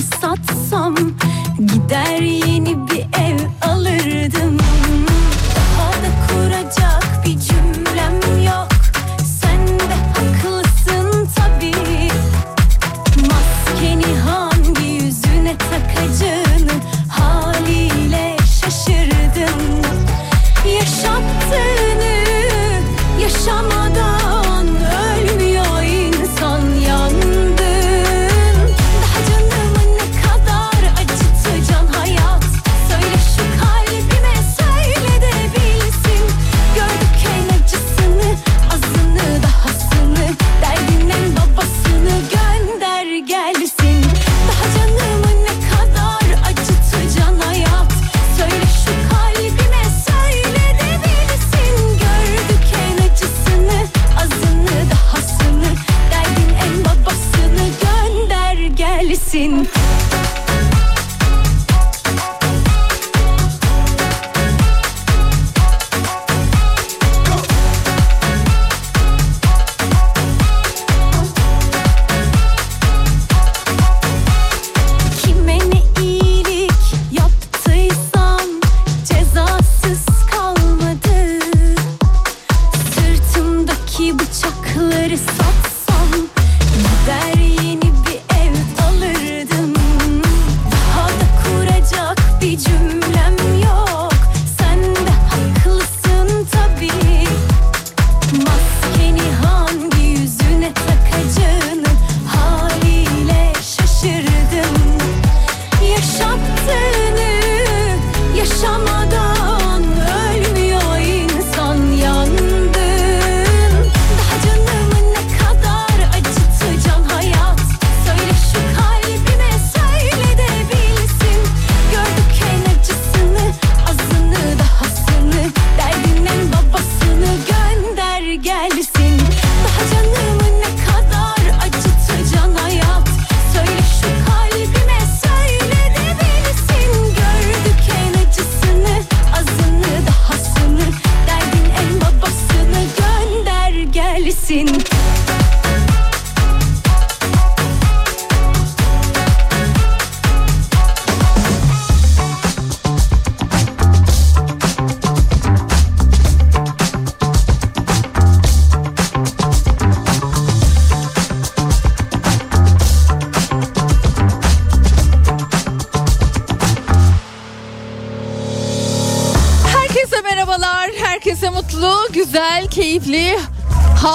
Satsam gider yeni bir ev alırdım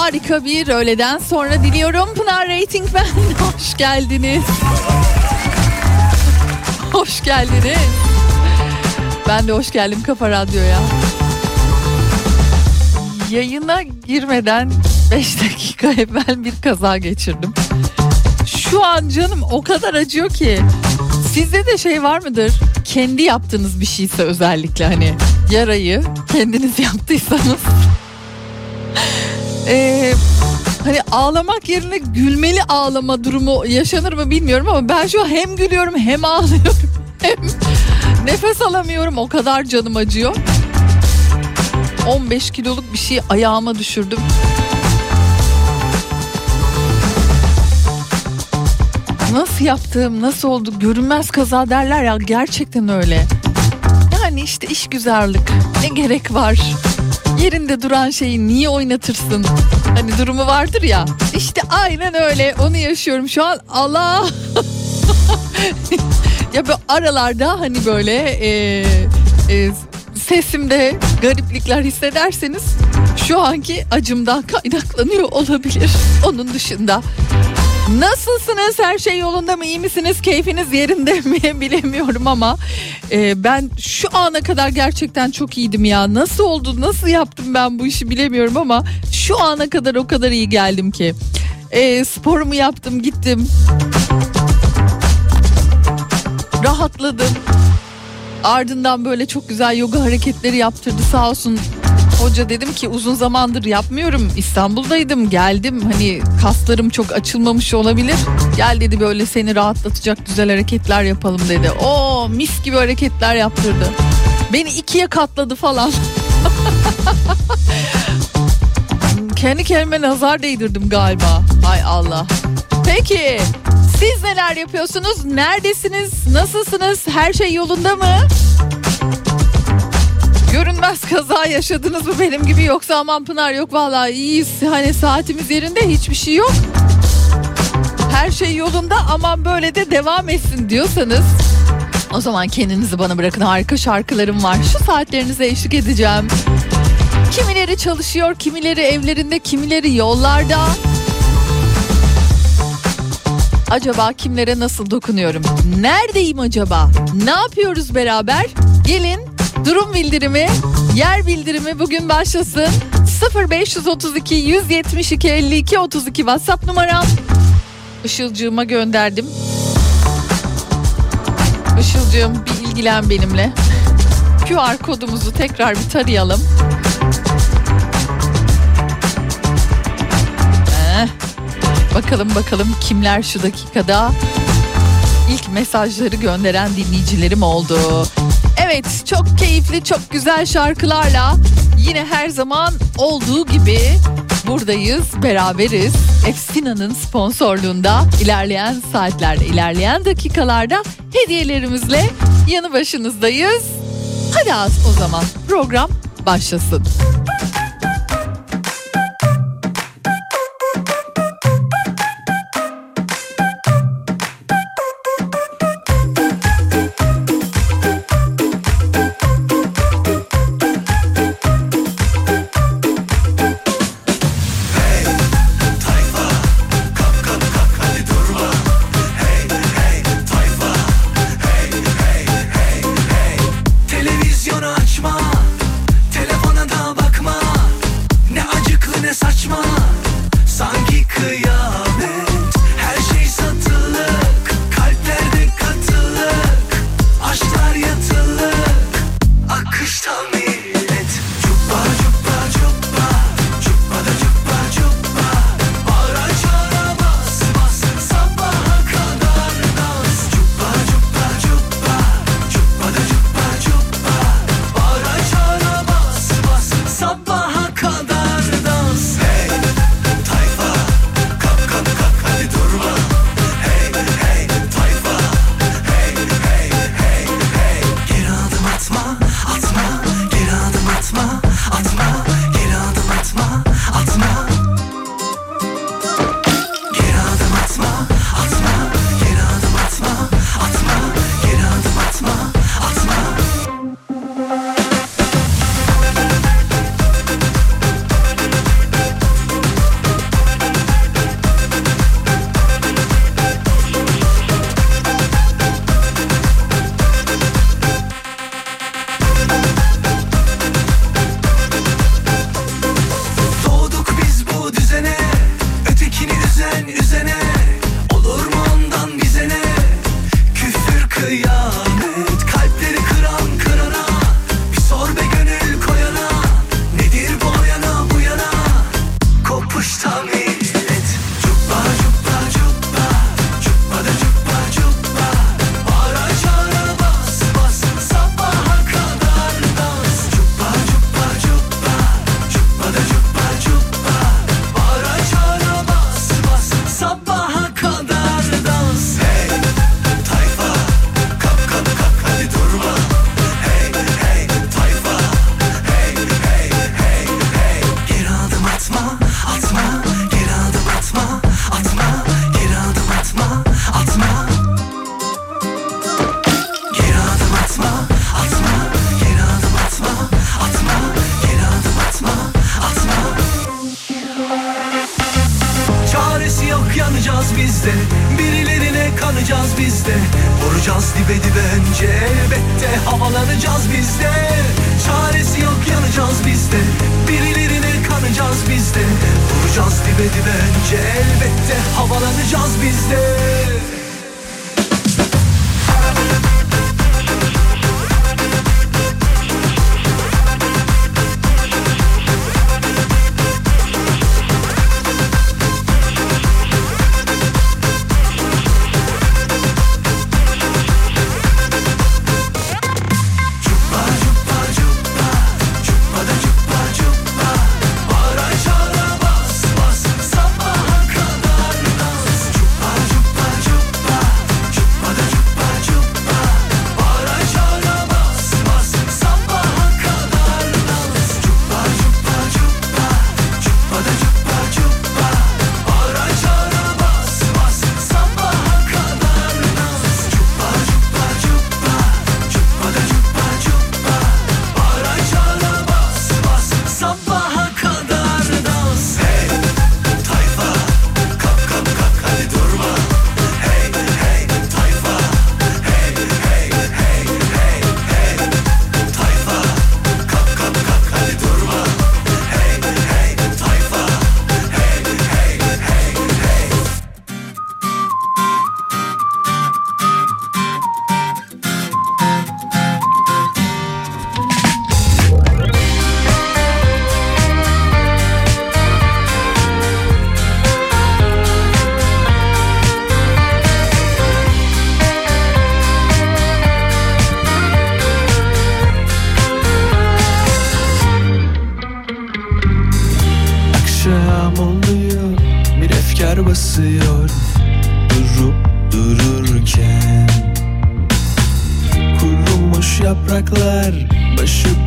harika bir öğleden sonra diliyorum. Pınar Rating ben, hoş geldiniz. Hoş geldiniz. Ben de hoş geldim Kafa Radyo'ya. Yayına girmeden 5 dakika evvel bir kaza geçirdim. Şu an canım o kadar acıyor ki. Sizde de şey var mıdır? Kendi yaptığınız bir şeyse özellikle hani yarayı kendiniz yaptıysanız. Ee, hani ağlamak yerine gülmeli ağlama durumu yaşanır mı bilmiyorum ama ben şu hem gülüyorum hem ağlıyorum hem nefes alamıyorum o kadar canım acıyor. 15 kiloluk bir şey ayağıma düşürdüm. Nasıl yaptım, nasıl oldu? Görünmez kaza derler ya gerçekten öyle. Yani işte iş güzellik. Ne gerek var? Yerinde duran şeyi niye oynatırsın? Hani durumu vardır ya. İşte aynen öyle. Onu yaşıyorum şu an. Allah. ya böyle aralarda hani böyle e, e, sesimde gariplikler hissederseniz şu anki acımdan kaynaklanıyor olabilir. Onun dışında Nasılsınız? Her şey yolunda mı? İyi misiniz? Keyfiniz yerinde mi? Bilemiyorum ama e, ben şu ana kadar gerçekten çok iyiydim ya. Nasıl oldu? Nasıl yaptım ben bu işi bilemiyorum ama şu ana kadar o kadar iyi geldim ki. E, sporumu yaptım, gittim. Rahatladım. Ardından böyle çok güzel yoga hareketleri yaptırdı sağ olsun. Hoca dedim ki uzun zamandır yapmıyorum. İstanbul'daydım geldim hani kaslarım çok açılmamış olabilir. Gel dedi böyle seni rahatlatacak güzel hareketler yapalım dedi. O mis gibi hareketler yaptırdı. Beni ikiye katladı falan. Kendi kendime nazar değdirdim galiba. Hay Allah. Peki siz neler yapıyorsunuz? Neredesiniz? Nasılsınız? Her şey yolunda mı? Görünmez kaza yaşadınız mı benim gibi yoksa aman Pınar yok vallahi iyiyiz. Hani saatimiz yerinde hiçbir şey yok. Her şey yolunda aman böyle de devam etsin diyorsanız o zaman kendinizi bana bırakın harika şarkılarım var. Şu saatlerinize eşlik edeceğim. Kimileri çalışıyor, kimileri evlerinde, kimileri yollarda. Acaba kimlere nasıl dokunuyorum? Neredeyim acaba? Ne yapıyoruz beraber? Gelin durum bildirimi, yer bildirimi bugün başlasın. 0532 172 52 32 WhatsApp numaram. Işılcığıma gönderdim. Işılcığım bir ilgilen benimle. QR kodumuzu tekrar bir tarayalım. Eh, Bakalım bakalım kimler şu dakikada ilk mesajları gönderen dinleyicilerim oldu. Evet çok keyifli çok güzel şarkılarla yine her zaman olduğu gibi buradayız beraberiz. Efsina'nın sponsorluğunda ilerleyen saatlerde ilerleyen dakikalarda hediyelerimizle yanı başınızdayız. Hadi az o zaman program başlasın.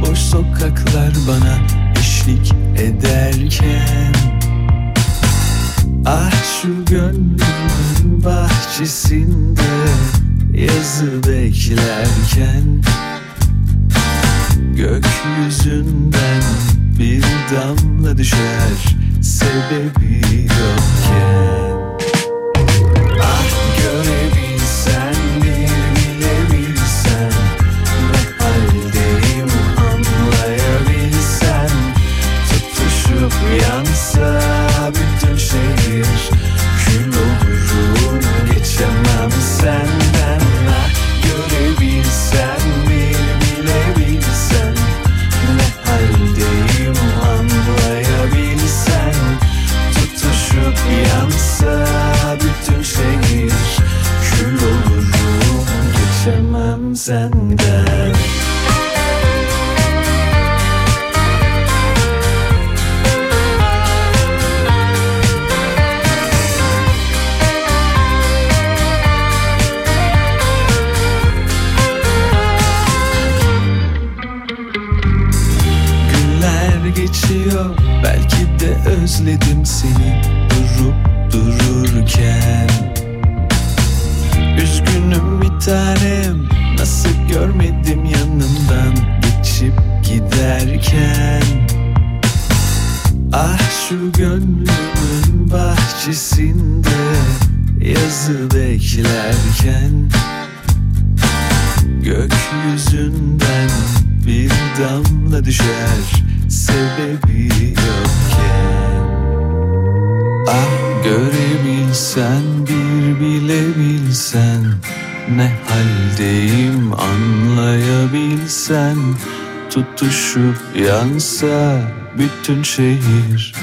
Boş sokaklar bana eşlik ederken Ah şu gönlümün bahçesinde Yazı beklerken Gökyüzünden bir damla düşer Sebebi yokken. Ah görev özledim seni durup dururken. Üzgünüm bir tanem nasıl görmedim yanından geçip giderken. Ah şu gönlümün bahçesinde yazı beklerken. Gökyüzünden bir damla düşer sebebi tutuşu yansa bütün şehir.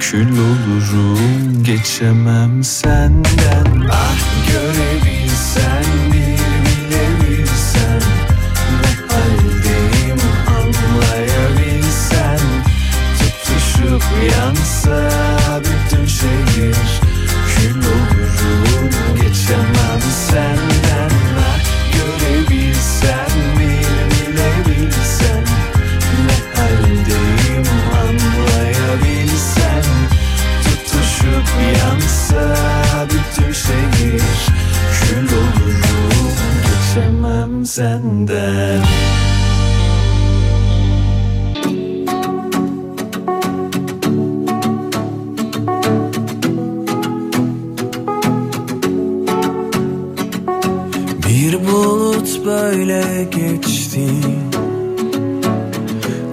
Kül olurum geçemem senden. Ah görebilsen. senden. Bir bulut böyle geçti.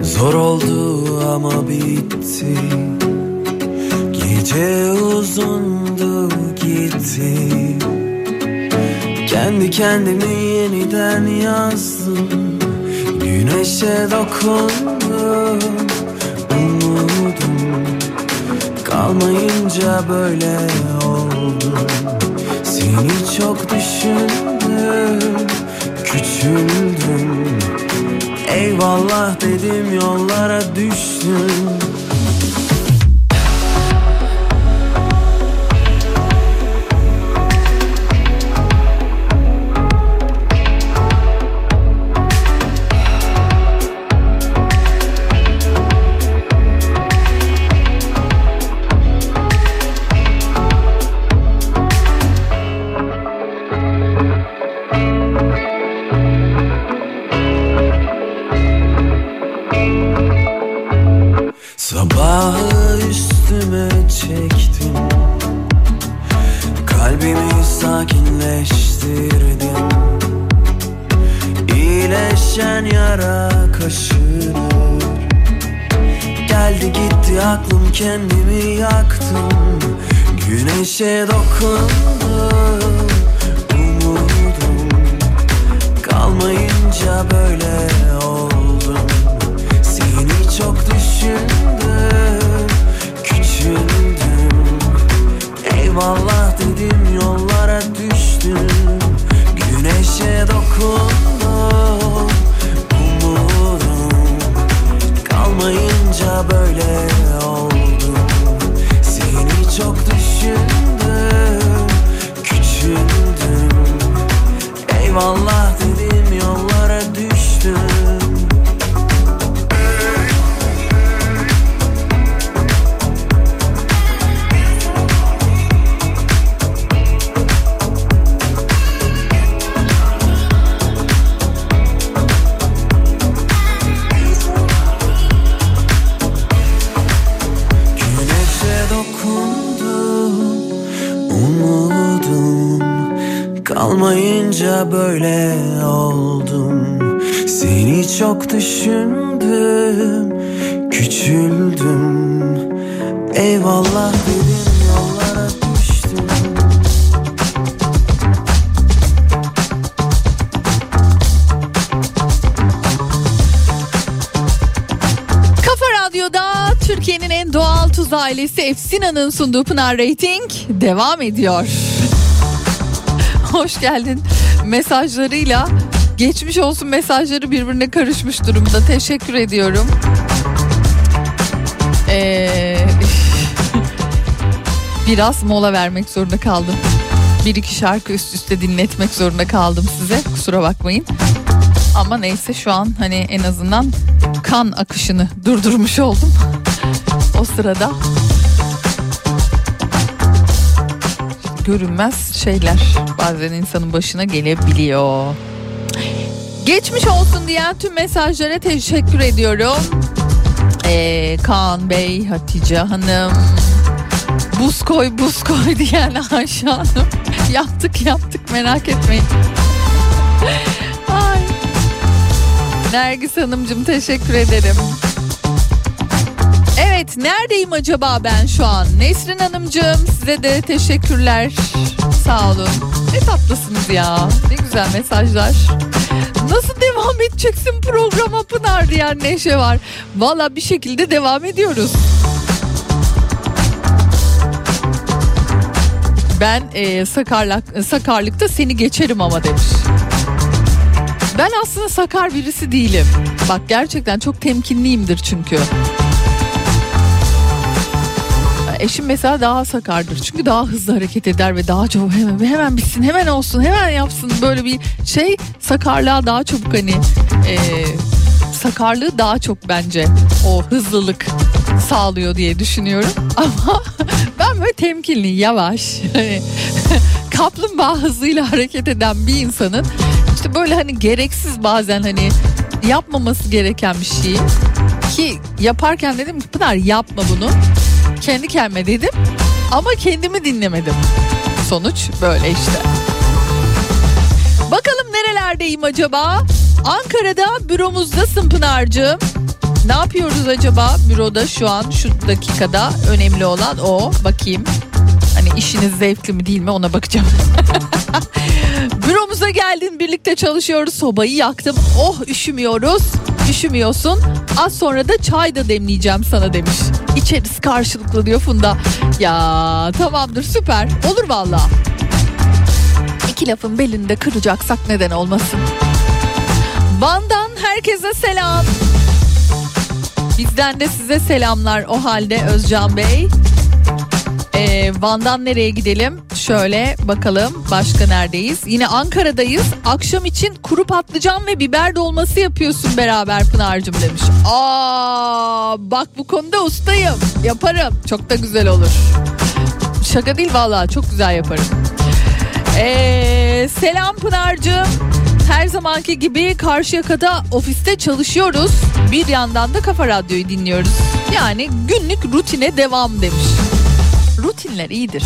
Zor oldu ama bitti. Gece uzundu gitti. Kendi kendimi yeniden yazdım. Güneşe dokundum Umudum. Kalmayınca böyle oldum. Seni çok düşündüm Küçüldüm. Eyvallah dedim yollara düştüm Efsina'nın sunduğu Pınar Rating devam ediyor. Hoş geldin mesajlarıyla geçmiş olsun mesajları birbirine karışmış durumda. Teşekkür ediyorum. Ee, biraz mola vermek zorunda kaldım. Bir iki şarkı üst üste dinletmek zorunda kaldım size. Kusura bakmayın. Ama neyse şu an hani en azından kan akışını durdurmuş oldum. o sırada görünmez şeyler bazen insanın başına gelebiliyor. Geçmiş olsun diyen tüm mesajlara teşekkür ediyorum. Ee, Kaan Bey, Hatice Hanım, buz koy buz koy diyen Ayşe Hanım. yaptık yaptık merak etmeyin. Ay. Nergis Hanımcığım teşekkür ederim. Evet neredeyim acaba ben şu an? Nesrin Hanımcığım size de teşekkürler. Sağ olun. Ne tatlısınız ya. Ne güzel mesajlar. Nasıl devam edeceksin programa Pınar diyen Neşe var. Valla bir şekilde devam ediyoruz. Ben e, sakarlık, sakarlıkta seni geçerim ama demiş. Ben aslında sakar birisi değilim. Bak gerçekten çok temkinliyimdir çünkü. Eşim mesela daha sakardır. Çünkü daha hızlı hareket eder ve daha çabuk hemen hemen bitsin, hemen olsun, hemen yapsın. Böyle bir şey sakarlığa daha çabuk hani e, sakarlığı daha çok bence o hızlılık sağlıyor diye düşünüyorum. Ama ben böyle temkinli, yavaş, hani kaplumbağa hızıyla hareket eden bir insanın işte böyle hani gereksiz bazen hani yapmaması gereken bir şeyi ki yaparken dedim ki Pınar yapma bunu. Kendi kendime dedim ama kendimi dinlemedim. Sonuç böyle işte. Bakalım nerelerdeyim acaba? Ankara'da büromuzdasın Pınar'cığım. Ne yapıyoruz acaba büroda şu an şu dakikada önemli olan o bakayım. İşiniz zevkli mi değil mi ona bakacağım. Büromuza geldin birlikte çalışıyoruz sobayı yaktım. Oh üşümüyoruz. Üşümüyorsun. Az sonra da çay da demleyeceğim sana demiş. İçeriz karşılıklı diyor Funda. Ya tamamdır süper olur valla. İki lafın belini de kıracaksak neden olmasın. Van'dan herkese selam. Bizden de size selamlar o halde Özcan Bey. Ee, Van'dan nereye gidelim? Şöyle bakalım başka neredeyiz? Yine Ankara'dayız. Akşam için kuru patlıcan ve biber dolması yapıyorsun beraber Pınar'cığım demiş. Aa, bak bu konuda ustayım. Yaparım. Çok da güzel olur. Şaka değil vallahi çok güzel yaparım. Ee, selam Pınar'cığım. Her zamanki gibi Karşıyaka'da ofiste çalışıyoruz. Bir yandan da Kafa Radyo'yu dinliyoruz. Yani günlük rutine devam demiş. Rutinler iyidir.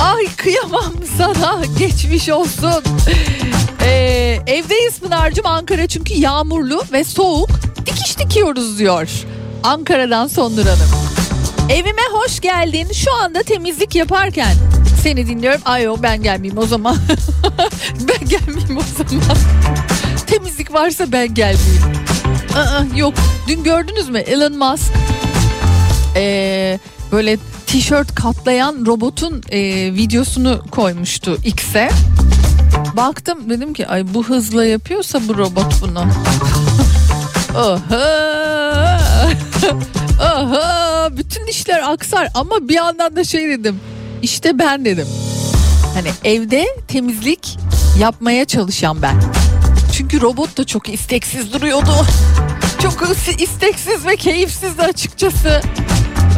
Ay kıyamam sana geçmiş olsun. Ee, evdeyiz Pınar'cığım Ankara çünkü yağmurlu ve soğuk. Dikiş dikiyoruz diyor. Ankara'dan Sondur Hanım. Evime hoş geldin. Şu anda temizlik yaparken seni dinliyorum. Ay o ben gelmeyeyim o zaman. ben gelmeyeyim o zaman. temizlik varsa ben gelmeyeyim. Aa, yok. Dün gördünüz mü Elon Musk ee, böyle tişört katlayan robotun e, videosunu koymuştu X'e. Baktım dedim ki ay bu hızla yapıyorsa bu robot bunu. Oha. Oha. Bütün işler aksar ama bir yandan da şey dedim. İşte ben dedim. Hani evde temizlik yapmaya çalışan ben. Çünkü robot da çok isteksiz duruyordu. Çok isteksiz ve keyifsizdi açıkçası.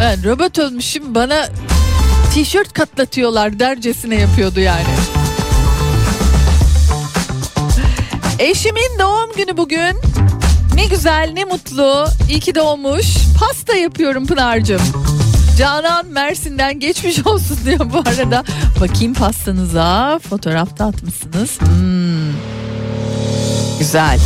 Ben robot olmuşum bana tişört katlatıyorlar dercesine yapıyordu yani. Eşimin doğum günü bugün. Ne güzel ne mutlu. İyi ki doğmuş. Pasta yapıyorum Pınar'cığım. Canan Mersin'den geçmiş olsun diyor bu arada. Bakayım pastanıza. Fotoğrafta atmışsınız. Hmm. Güzel.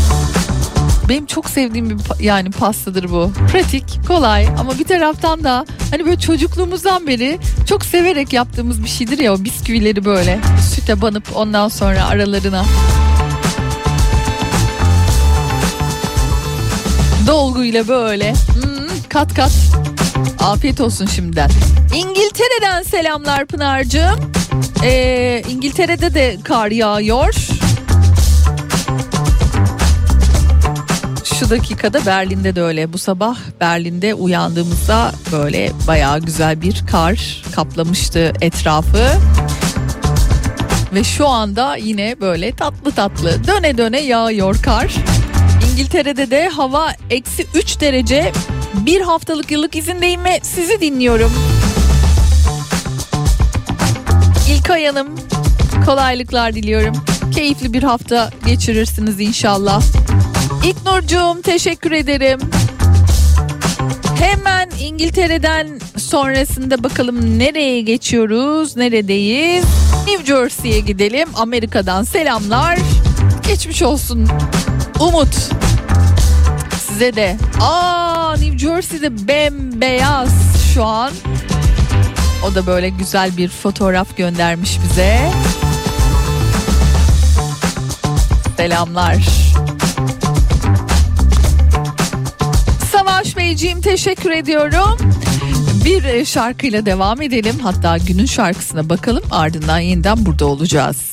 Benim çok sevdiğim bir yani pastadır bu. Pratik, kolay ama bir taraftan da hani böyle çocukluğumuzdan beri çok severek yaptığımız bir şeydir ya o bisküvileri böyle süte banıp ondan sonra aralarına dolguyla böyle hmm, kat kat afiyet olsun şimdiden. İngiltere'den selamlar Pınar'cığım. Ee, İngiltere'de de kar yağıyor. Şu dakikada Berlin'de de öyle. Bu sabah Berlin'de uyandığımızda böyle bayağı güzel bir kar kaplamıştı etrafı. Ve şu anda yine böyle tatlı tatlı döne döne yağıyor kar. İngiltere'de de hava eksi 3 derece. Bir haftalık yıllık izindeyim ve sizi dinliyorum. İlkay Hanım kolaylıklar diliyorum. Keyifli bir hafta geçirirsiniz inşallah. İknurcuğum teşekkür ederim. Hemen İngiltere'den sonrasında bakalım nereye geçiyoruz, neredeyiz? New Jersey'ye gidelim. Amerika'dan selamlar. Geçmiş olsun. Umut. Size de. Aa New Jersey'de bembeyaz şu an. O da böyle güzel bir fotoğraf göndermiş bize. Selamlar. Savaş Beyciğim teşekkür ediyorum. Bir e, şarkıyla devam edelim. Hatta günün şarkısına bakalım. Ardından yeniden burada olacağız.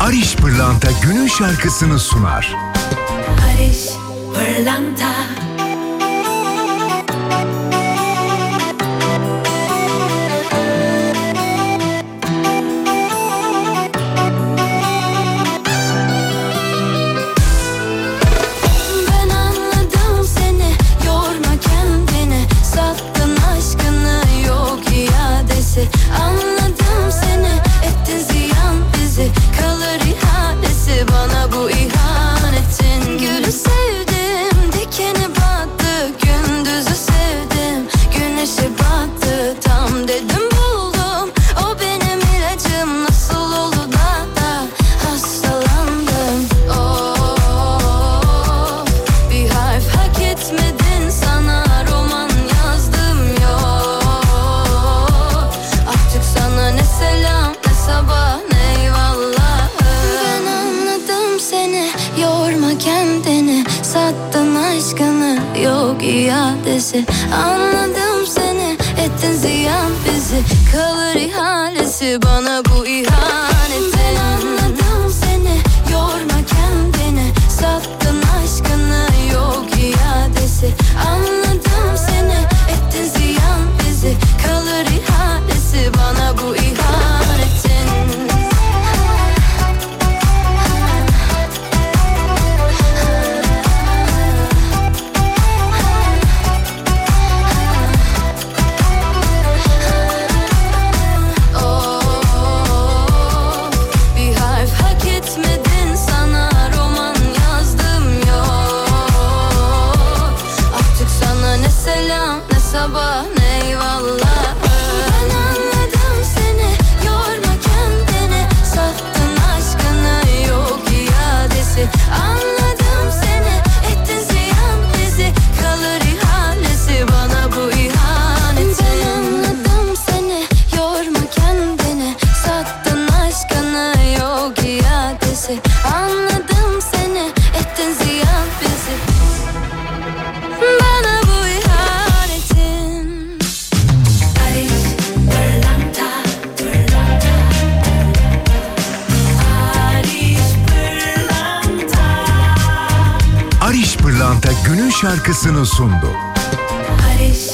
Ariş Pırlanta günün şarkısını sunar. Barış Pırlanta günün şarkısını sundu. Barış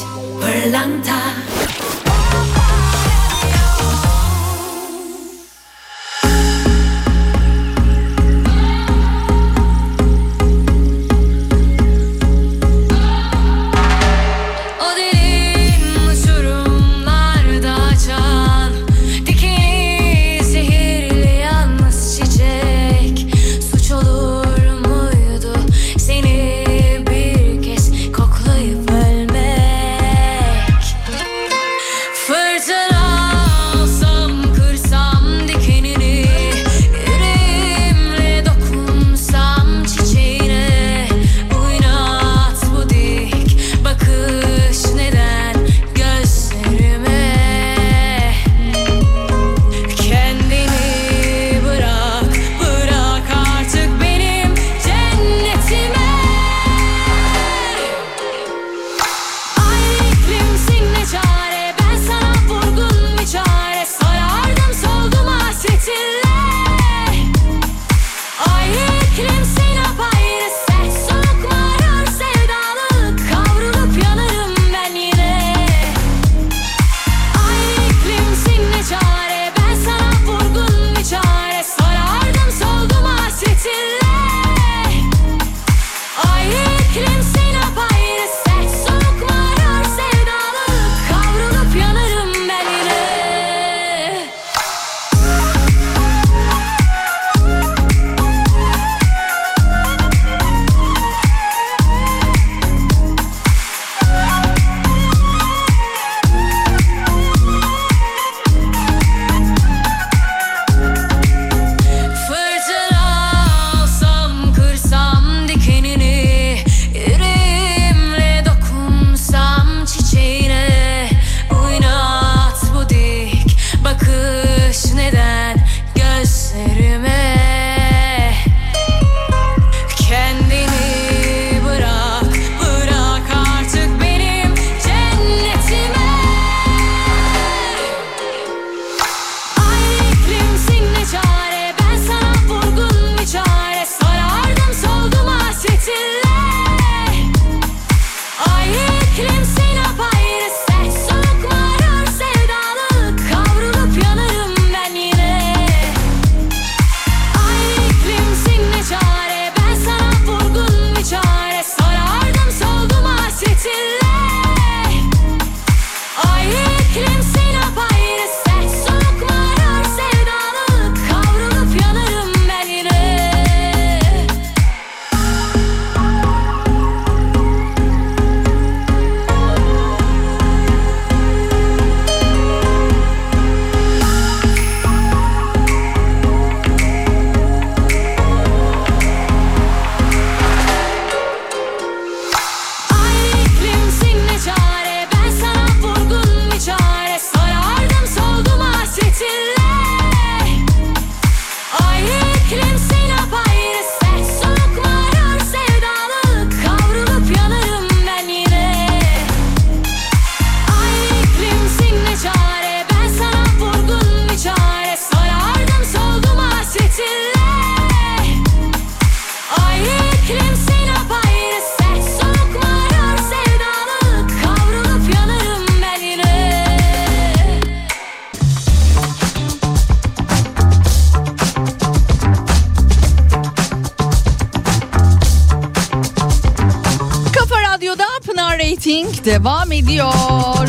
Devam ediyor.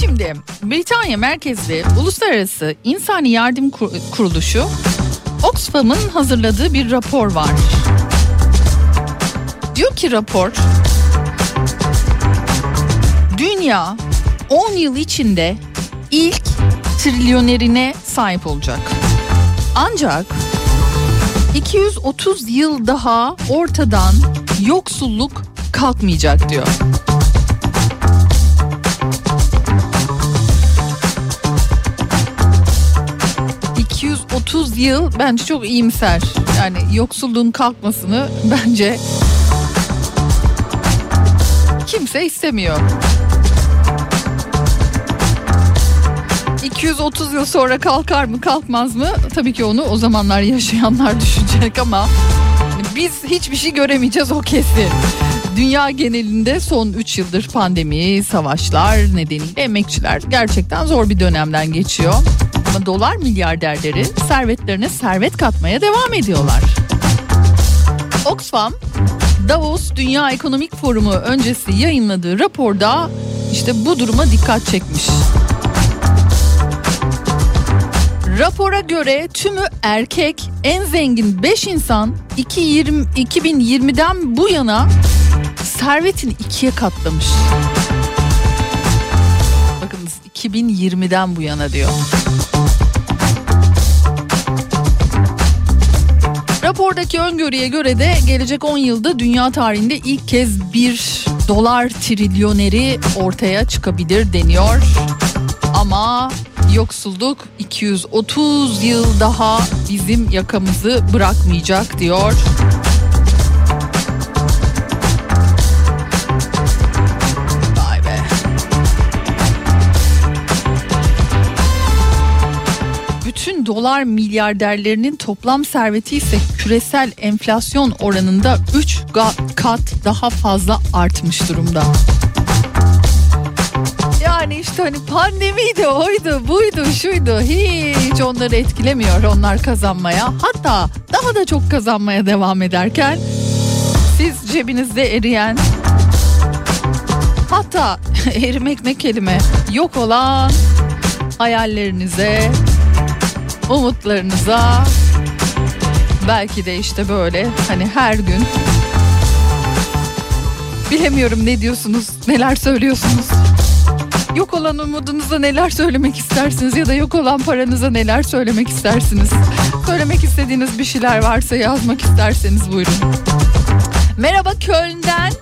Şimdi Britanya merkezli Uluslararası İnsani Yardım Kur- Kuruluşu Oxfam'ın hazırladığı bir rapor var. Diyor ki rapor Dünya 10 yıl içinde ilk trilyonerine sahip olacak. Ancak 230 yıl daha ortadan yoksulluk kalkmayacak diyor. ...230 yıl bence çok iyimser. Yani yoksulluğun kalkmasını bence... ...kimse istemiyor. 230 yıl sonra kalkar mı kalkmaz mı? Tabii ki onu o zamanlar yaşayanlar düşünecek ama biz hiçbir şey göremeyeceğiz o kesin. Dünya genelinde son 3 yıldır pandemi, savaşlar nedeniyle emekçiler gerçekten zor bir dönemden geçiyor. Ama dolar milyarderleri servetlerine servet katmaya devam ediyorlar. Oxfam Davos Dünya Ekonomik Forumu öncesi yayınladığı raporda işte bu duruma dikkat çekmiş. Rapora göre tümü erkek en zengin 5 insan 2020, 2020'den bu yana servetini ikiye katlamış. Bakınız 2020'den bu yana diyor. Rapordaki öngörüye göre de gelecek 10 yılda dünya tarihinde ilk kez bir dolar trilyoneri ortaya çıkabilir deniyor. Ama yoksulluk 230 yıl daha bizim yakamızı bırakmayacak diyor. Dolar milyarderlerinin toplam serveti ise küresel enflasyon oranında 3 kat daha fazla artmış durumda. Yani işte hani pandemiydi, oydu, buydu, şuydu. Hiç onları etkilemiyor onlar kazanmaya. Hatta daha da çok kazanmaya devam ederken siz cebinizde eriyen hatta erimek ne kelime yok olan hayallerinize, umutlarınıza belki de işte böyle hani her gün bilemiyorum ne diyorsunuz, neler söylüyorsunuz. Yok olan umudunuza neler söylemek istersiniz ya da yok olan paranıza neler söylemek istersiniz? Söylemek istediğiniz bir şeyler varsa yazmak isterseniz buyurun. Merhaba Köln'den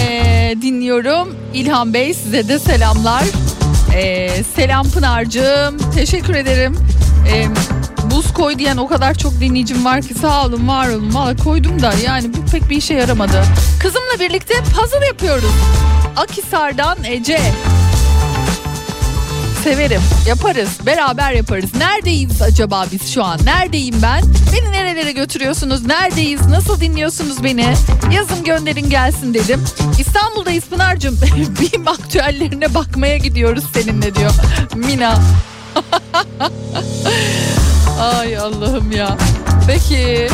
ee, dinliyorum. İlhan Bey size de selamlar. Ee, selam Pınar'cığım. Teşekkür ederim. Ee, buz koy diyen o kadar çok dinleyicim var ki sağ olun var olun. Valla koydum da yani bu pek bir işe yaramadı. Kızımla birlikte puzzle yapıyoruz. Akisar'dan Ece. Severim. Yaparız. Beraber yaparız. Neredeyiz acaba biz şu an? Neredeyim ben? Beni nerelere götürüyorsunuz? Neredeyiz? Nasıl dinliyorsunuz beni? Yazın gönderin gelsin dedim. İstanbul'dayız Pınar'cığım. BİM aktüellerine bakmaya gidiyoruz seninle diyor. Mina. Ay Allah'ım ya. Peki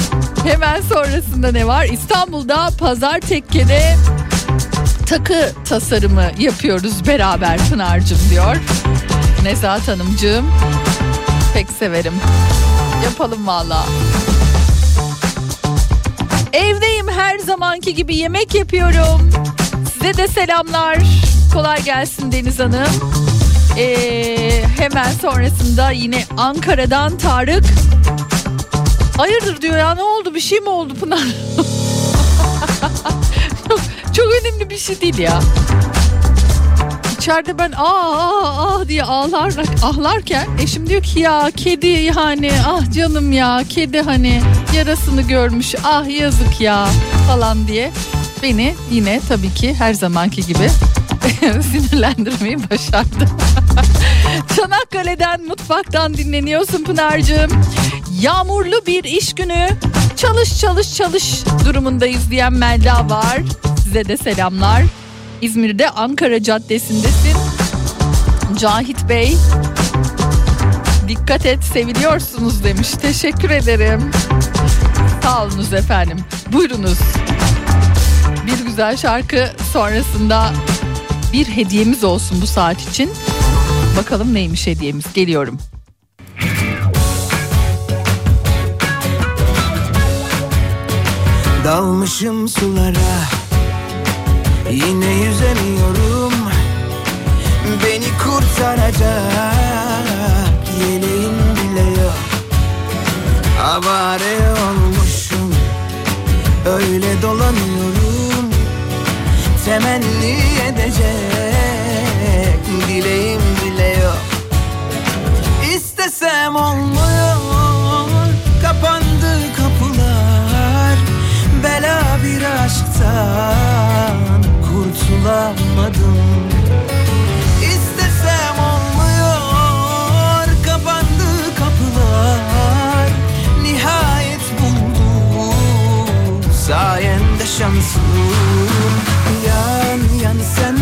hemen sonrasında ne var? İstanbul'da Pazar Tekke'de takı tasarımı yapıyoruz beraber Pınar'cığım diyor. Nezahat Hanımcığım pek severim. Yapalım valla. Evdeyim her zamanki gibi yemek yapıyorum. Size de selamlar. Kolay gelsin Deniz Hanım. Ee, hemen sonrasında yine Ankara'dan Tarık. Hayırdır diyor ya ne oldu bir şey mi oldu Pınar? çok, çok önemli bir şey değil ya. İçeride ben aa aa aa diye ağlarlar, ağlarken eşim diyor ki ya kedi yani ah canım ya kedi hani yarasını görmüş ah yazık ya falan diye beni yine tabii ki her zamanki gibi Sinirlendirmeyi başardı. Çanakkale'den mutfaktan dinleniyorsun Pınar'cığım. Yağmurlu bir iş günü çalış çalış çalış durumundayız diyen Melda var. Size de selamlar. İzmir'de Ankara Caddesi'ndesin. Cahit Bey dikkat et seviliyorsunuz demiş. Teşekkür ederim. Sağ efendim. Buyurunuz. Bir güzel şarkı sonrasında bir hediyemiz olsun bu saat için. Bakalım neymiş hediyemiz geliyorum. Dalmışım sulara Yine yüzemiyorum Beni kurtaracak Yeleğim bile yok Avare olmuşum Öyle dolanıyorum temenni edecek. Dileğim bile yok. İstesem olmuyor. Kapandı kapılar. Bela bir aşktan kurtulamadım. İstesem olmuyor. Kapandı kapılar. Nihayet buldum. Sayende şansım. Yan yan sen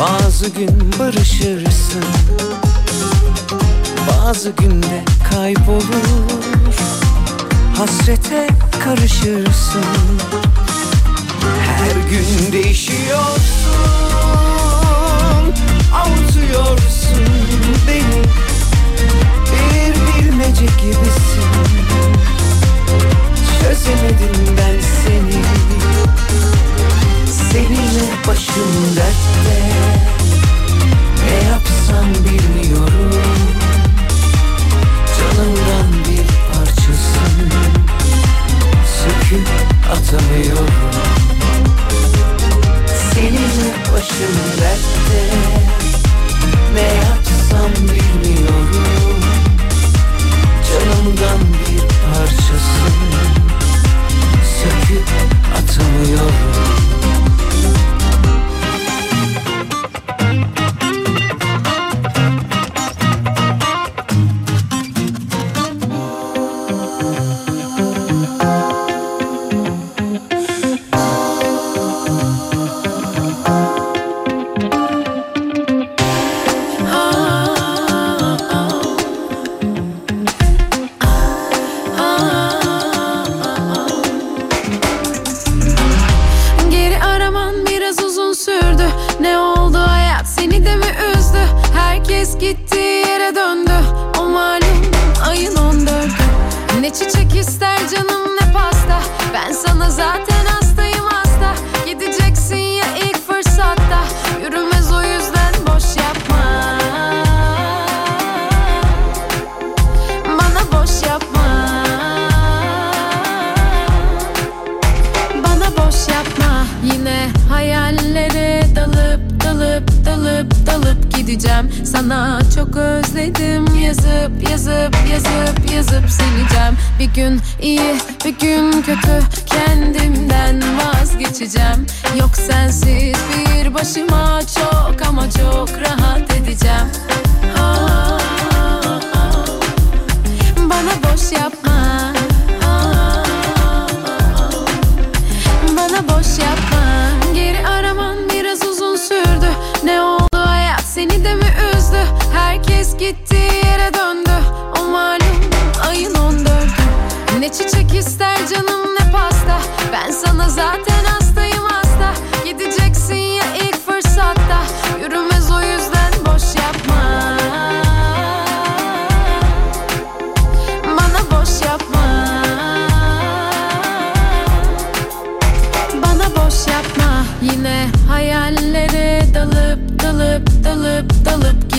Bazı gün barışırsın Bazı günde kaybolur. Hasrete karışırsın Her gün değişiyorsun. Avutuyorsun beni Bir bilmece gibisin. Çözemedim ben seni Seninle başım dertte. Ne yapsam bilmiyorum. Canımdan bir parçasın. Söküp atamıyorum. Seninle başım dertte. Ne yapsam bilmiyorum. Canımdan bir parçasın. Söküp atamıyorum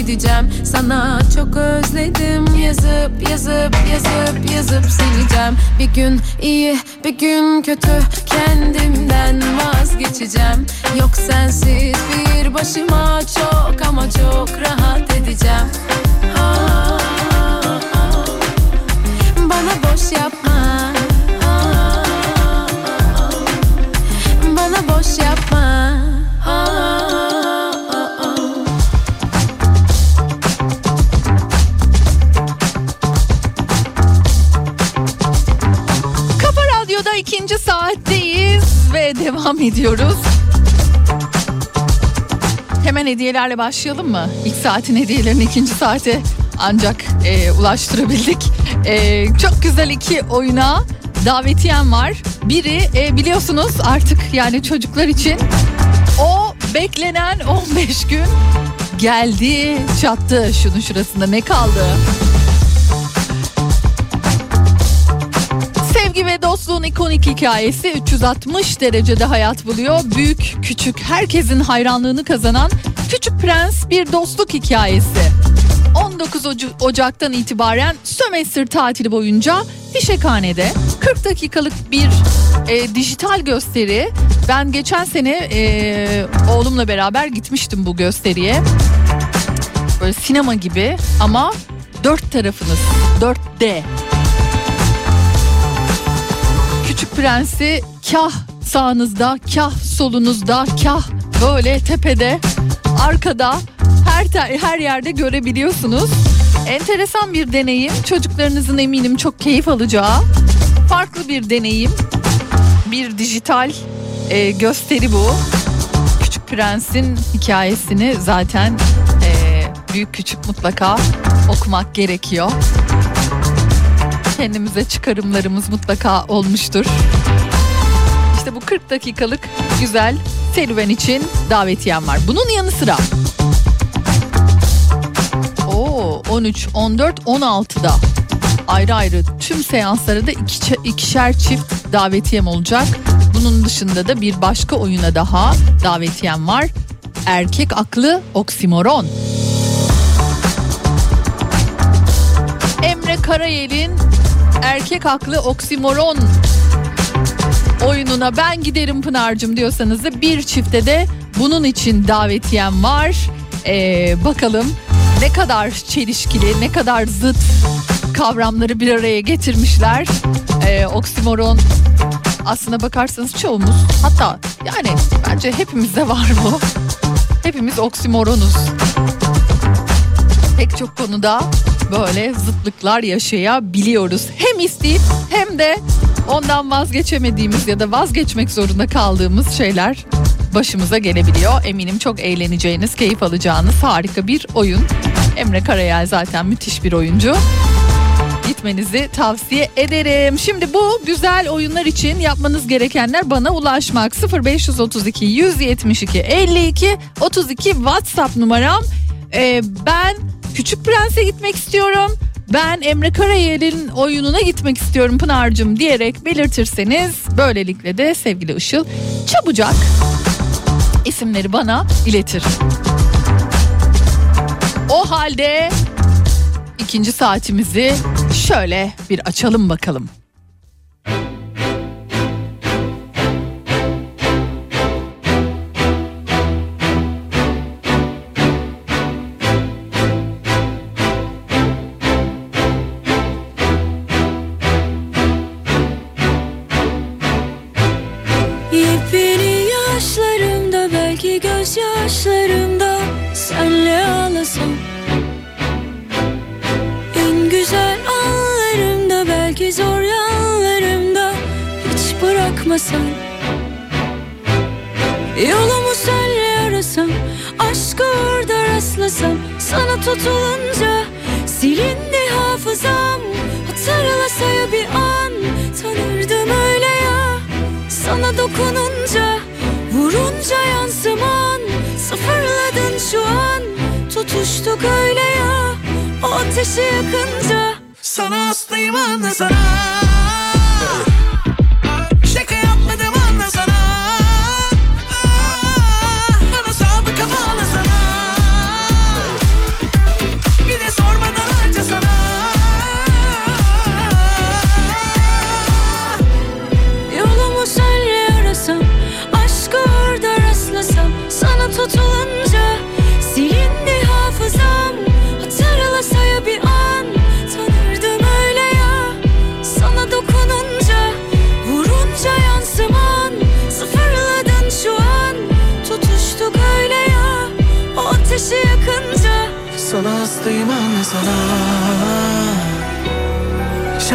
gideceğim. Sana çok özledim. Yazıp yazıp yazıp yazıp sileceğim. Bir gün iyi bir gün kötü. Kendimden vazgeçeceğim. Yok sensiz bir başıma çok ama çok rahat edeceğim. Aa, Bana boş yapma devam ediyoruz. Hemen hediyelerle başlayalım mı? İlk saatin hediyelerini ikinci saate ancak e, ulaştırabildik. E, çok güzel iki oyuna davetiyem var. Biri e, biliyorsunuz artık yani çocuklar için o beklenen 15 gün geldi çattı şunun şurasında ne kaldı? Ve dostluğun ikonik hikayesi 360 derecede hayat buluyor. Büyük, küçük, herkesin hayranlığını kazanan Küçük Prens bir dostluk hikayesi. 19 Oca- Ocak'tan itibaren sömestr tatili boyunca Fişekhane'de 40 dakikalık bir e, dijital gösteri. Ben geçen sene e, oğlumla beraber gitmiştim bu gösteriye. Böyle sinema gibi ama dört tarafınız 4D. Prens'i kah sağınızda, kah solunuzda, kah böyle tepede, arkada her her yerde görebiliyorsunuz. Enteresan bir deneyim. Çocuklarınızın eminim çok keyif alacağı farklı bir deneyim. Bir dijital e, gösteri bu. Küçük Prens'in hikayesini zaten e, büyük küçük mutlaka okumak gerekiyor. Kendimize çıkarımlarımız mutlaka olmuştur. İşte bu 40 dakikalık güzel serüven için davetiyem var. Bunun yanı sıra Oo 13, 14, 16'da ayrı ayrı tüm seanslara da iki, ikişer çift davetiyem olacak. Bunun dışında da bir başka oyuna daha davetiyem var. Erkek aklı oksimoron. Emre Karayel'in erkek aklı oksimoron oyununa ben giderim Pınar'cığım diyorsanız da bir çifte de bunun için davetiyem var. Ee, bakalım ne kadar çelişkili, ne kadar zıt kavramları bir araya getirmişler. Ee, oksimoron aslına bakarsanız çoğumuz hatta yani bence hepimizde var bu. Hepimiz oksimoronuz. Pek çok konuda böyle zıtlıklar yaşayabiliyoruz. Hem isteyip hem de ondan vazgeçemediğimiz ya da vazgeçmek zorunda kaldığımız şeyler başımıza gelebiliyor. Eminim çok eğleneceğiniz, keyif alacağınız harika bir oyun. Emre Karayel zaten müthiş bir oyuncu. Gitmenizi tavsiye ederim. Şimdi bu güzel oyunlar için yapmanız gerekenler bana ulaşmak. 0532 172 52 32 WhatsApp numaram. Ee, ben Küçük Prens'e gitmek istiyorum. Ben Emre Karayel'in oyununa gitmek istiyorum Pınar'cığım diyerek belirtirseniz böylelikle de sevgili Işıl çabucak isimleri bana iletir. O halde ikinci saatimizi şöyle bir açalım bakalım. Ateşi yakınca Sana hastayım anla sana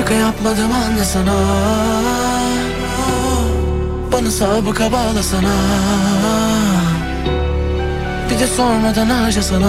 Şaka yapmadım anla sana. Bana sabıka bağla sana Bir de sormadan harca Sana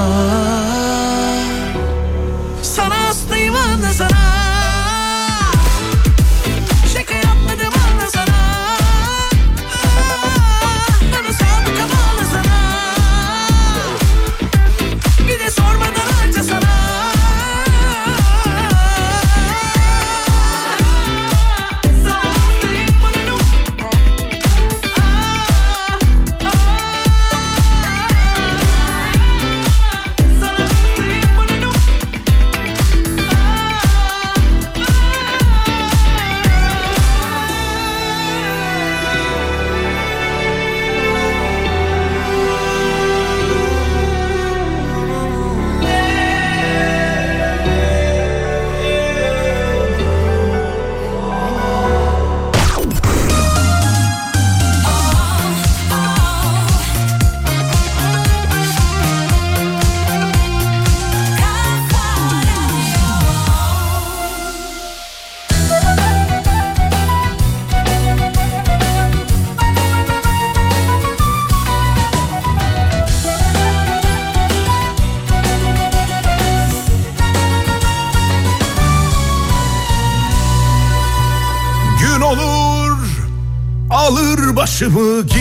alır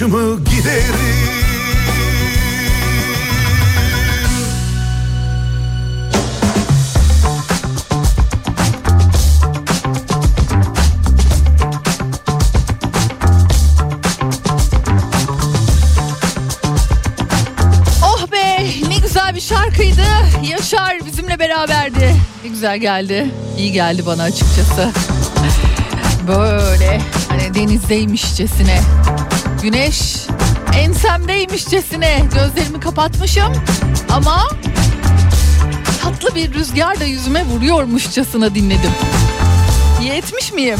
başımı giderim Oh şarkıydı. Yaşar bizimle beraberdi. Ne güzel geldi. İyi geldi bana açıkçası. Böyle hani denizdeymişçesine. Güneş ensemdeymişçesine gözlerimi kapatmışım. Ama tatlı bir rüzgar da yüzüme vuruyormuşçasına dinledim. İyi etmiş miyim?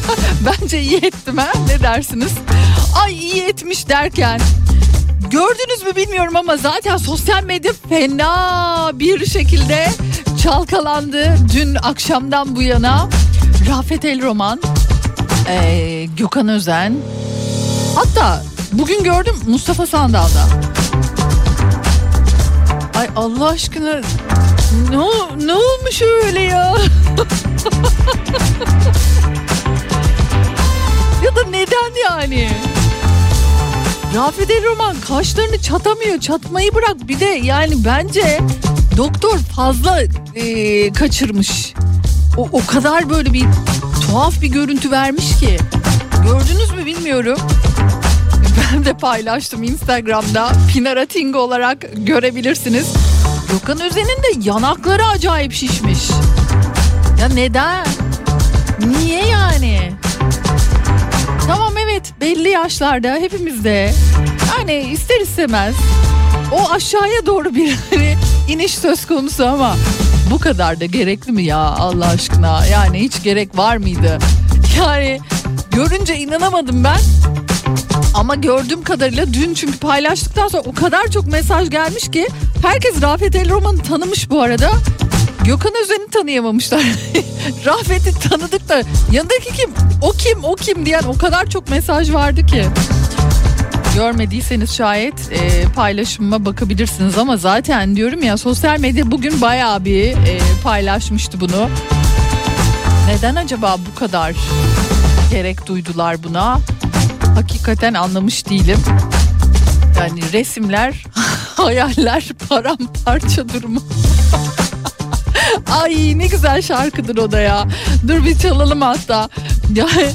Bence iyi ettim ha ne dersiniz? Ay iyi etmiş derken Gördünüz mü bilmiyorum ama zaten sosyal medya fena bir şekilde çalkalandı. Dün akşamdan bu yana Rafet El Roman, eee, Gökhan Özen, hatta bugün gördüm Mustafa Sandal'da. Ay Allah aşkına ne, ne olmuş öyle ya? ya da neden yani? Rafet El Roman kaşlarını çatamıyor. Çatmayı bırak. Bir de yani bence doktor fazla e, kaçırmış. O, o kadar böyle bir tuhaf bir görüntü vermiş ki. Gördünüz mü bilmiyorum. Ben de paylaştım Instagram'da. Pinarating olarak görebilirsiniz. Gökhan Özen'in de yanakları acayip şişmiş. Ya neden? Niye yani? Tamam evet belli yaşlarda hepimizde yani ister istemez o aşağıya doğru bir hani iniş söz konusu ama bu kadar da gerekli mi ya Allah aşkına yani hiç gerek var mıydı? Yani görünce inanamadım ben ama gördüğüm kadarıyla dün çünkü paylaştıktan sonra o kadar çok mesaj gelmiş ki herkes Rafet El Roman'ı tanımış bu arada. Gökhan Özen'i tanıyamamışlar. Rafet'i tanıdık da yanındaki kim? O kim? O kim diyen o kadar çok mesaj vardı ki. Görmediyseniz şayet e, paylaşımıma bakabilirsiniz ama zaten diyorum ya sosyal medya bugün bayağı bir e, paylaşmıştı bunu. Neden acaba bu kadar gerek duydular buna? hakikaten anlamış değilim. Yani resimler, hayaller paramparça durumu. Ay ne güzel şarkıdır o da ya. Dur bir çalalım hatta. Yani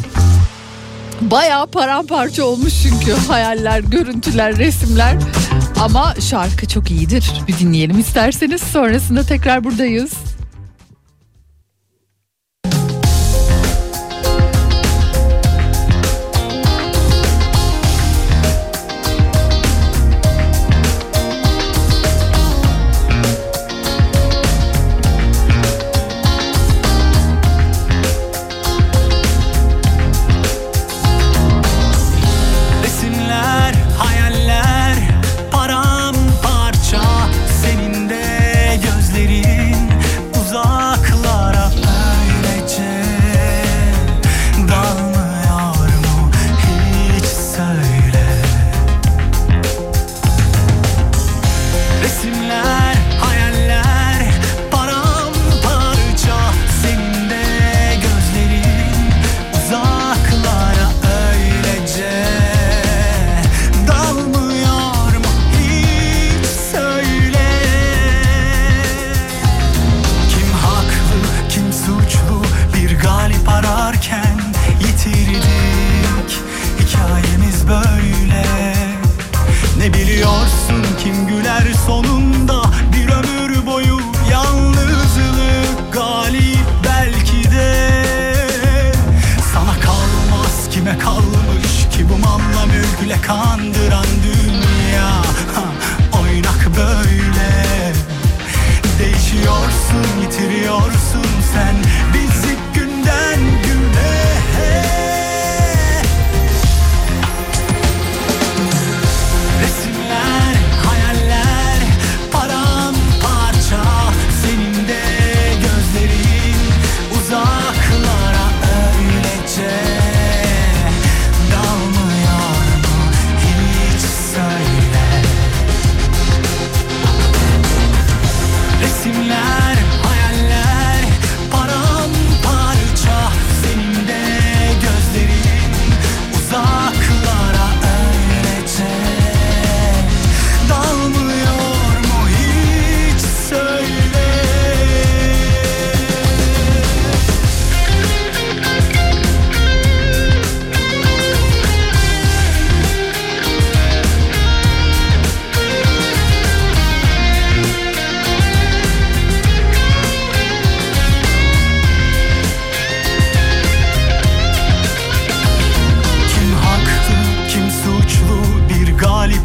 bayağı paramparça olmuş çünkü hayaller, görüntüler, resimler. Ama şarkı çok iyidir. Bir dinleyelim isterseniz. Sonrasında tekrar buradayız.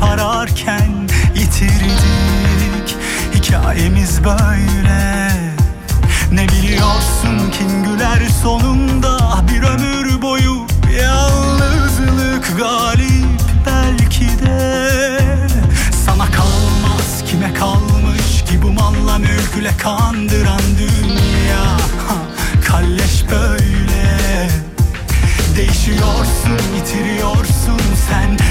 ararken yitirdik. Hikayemiz böyle. Ne biliyorsun kim güler sonunda? Bir ömür boyu yalnızlık galip belki de. Sana kalmaz kime kalmış ki bu malla mülküle kandıran dünya. Kalleş böyle. Değişiyorsun, yitiriyorsun sen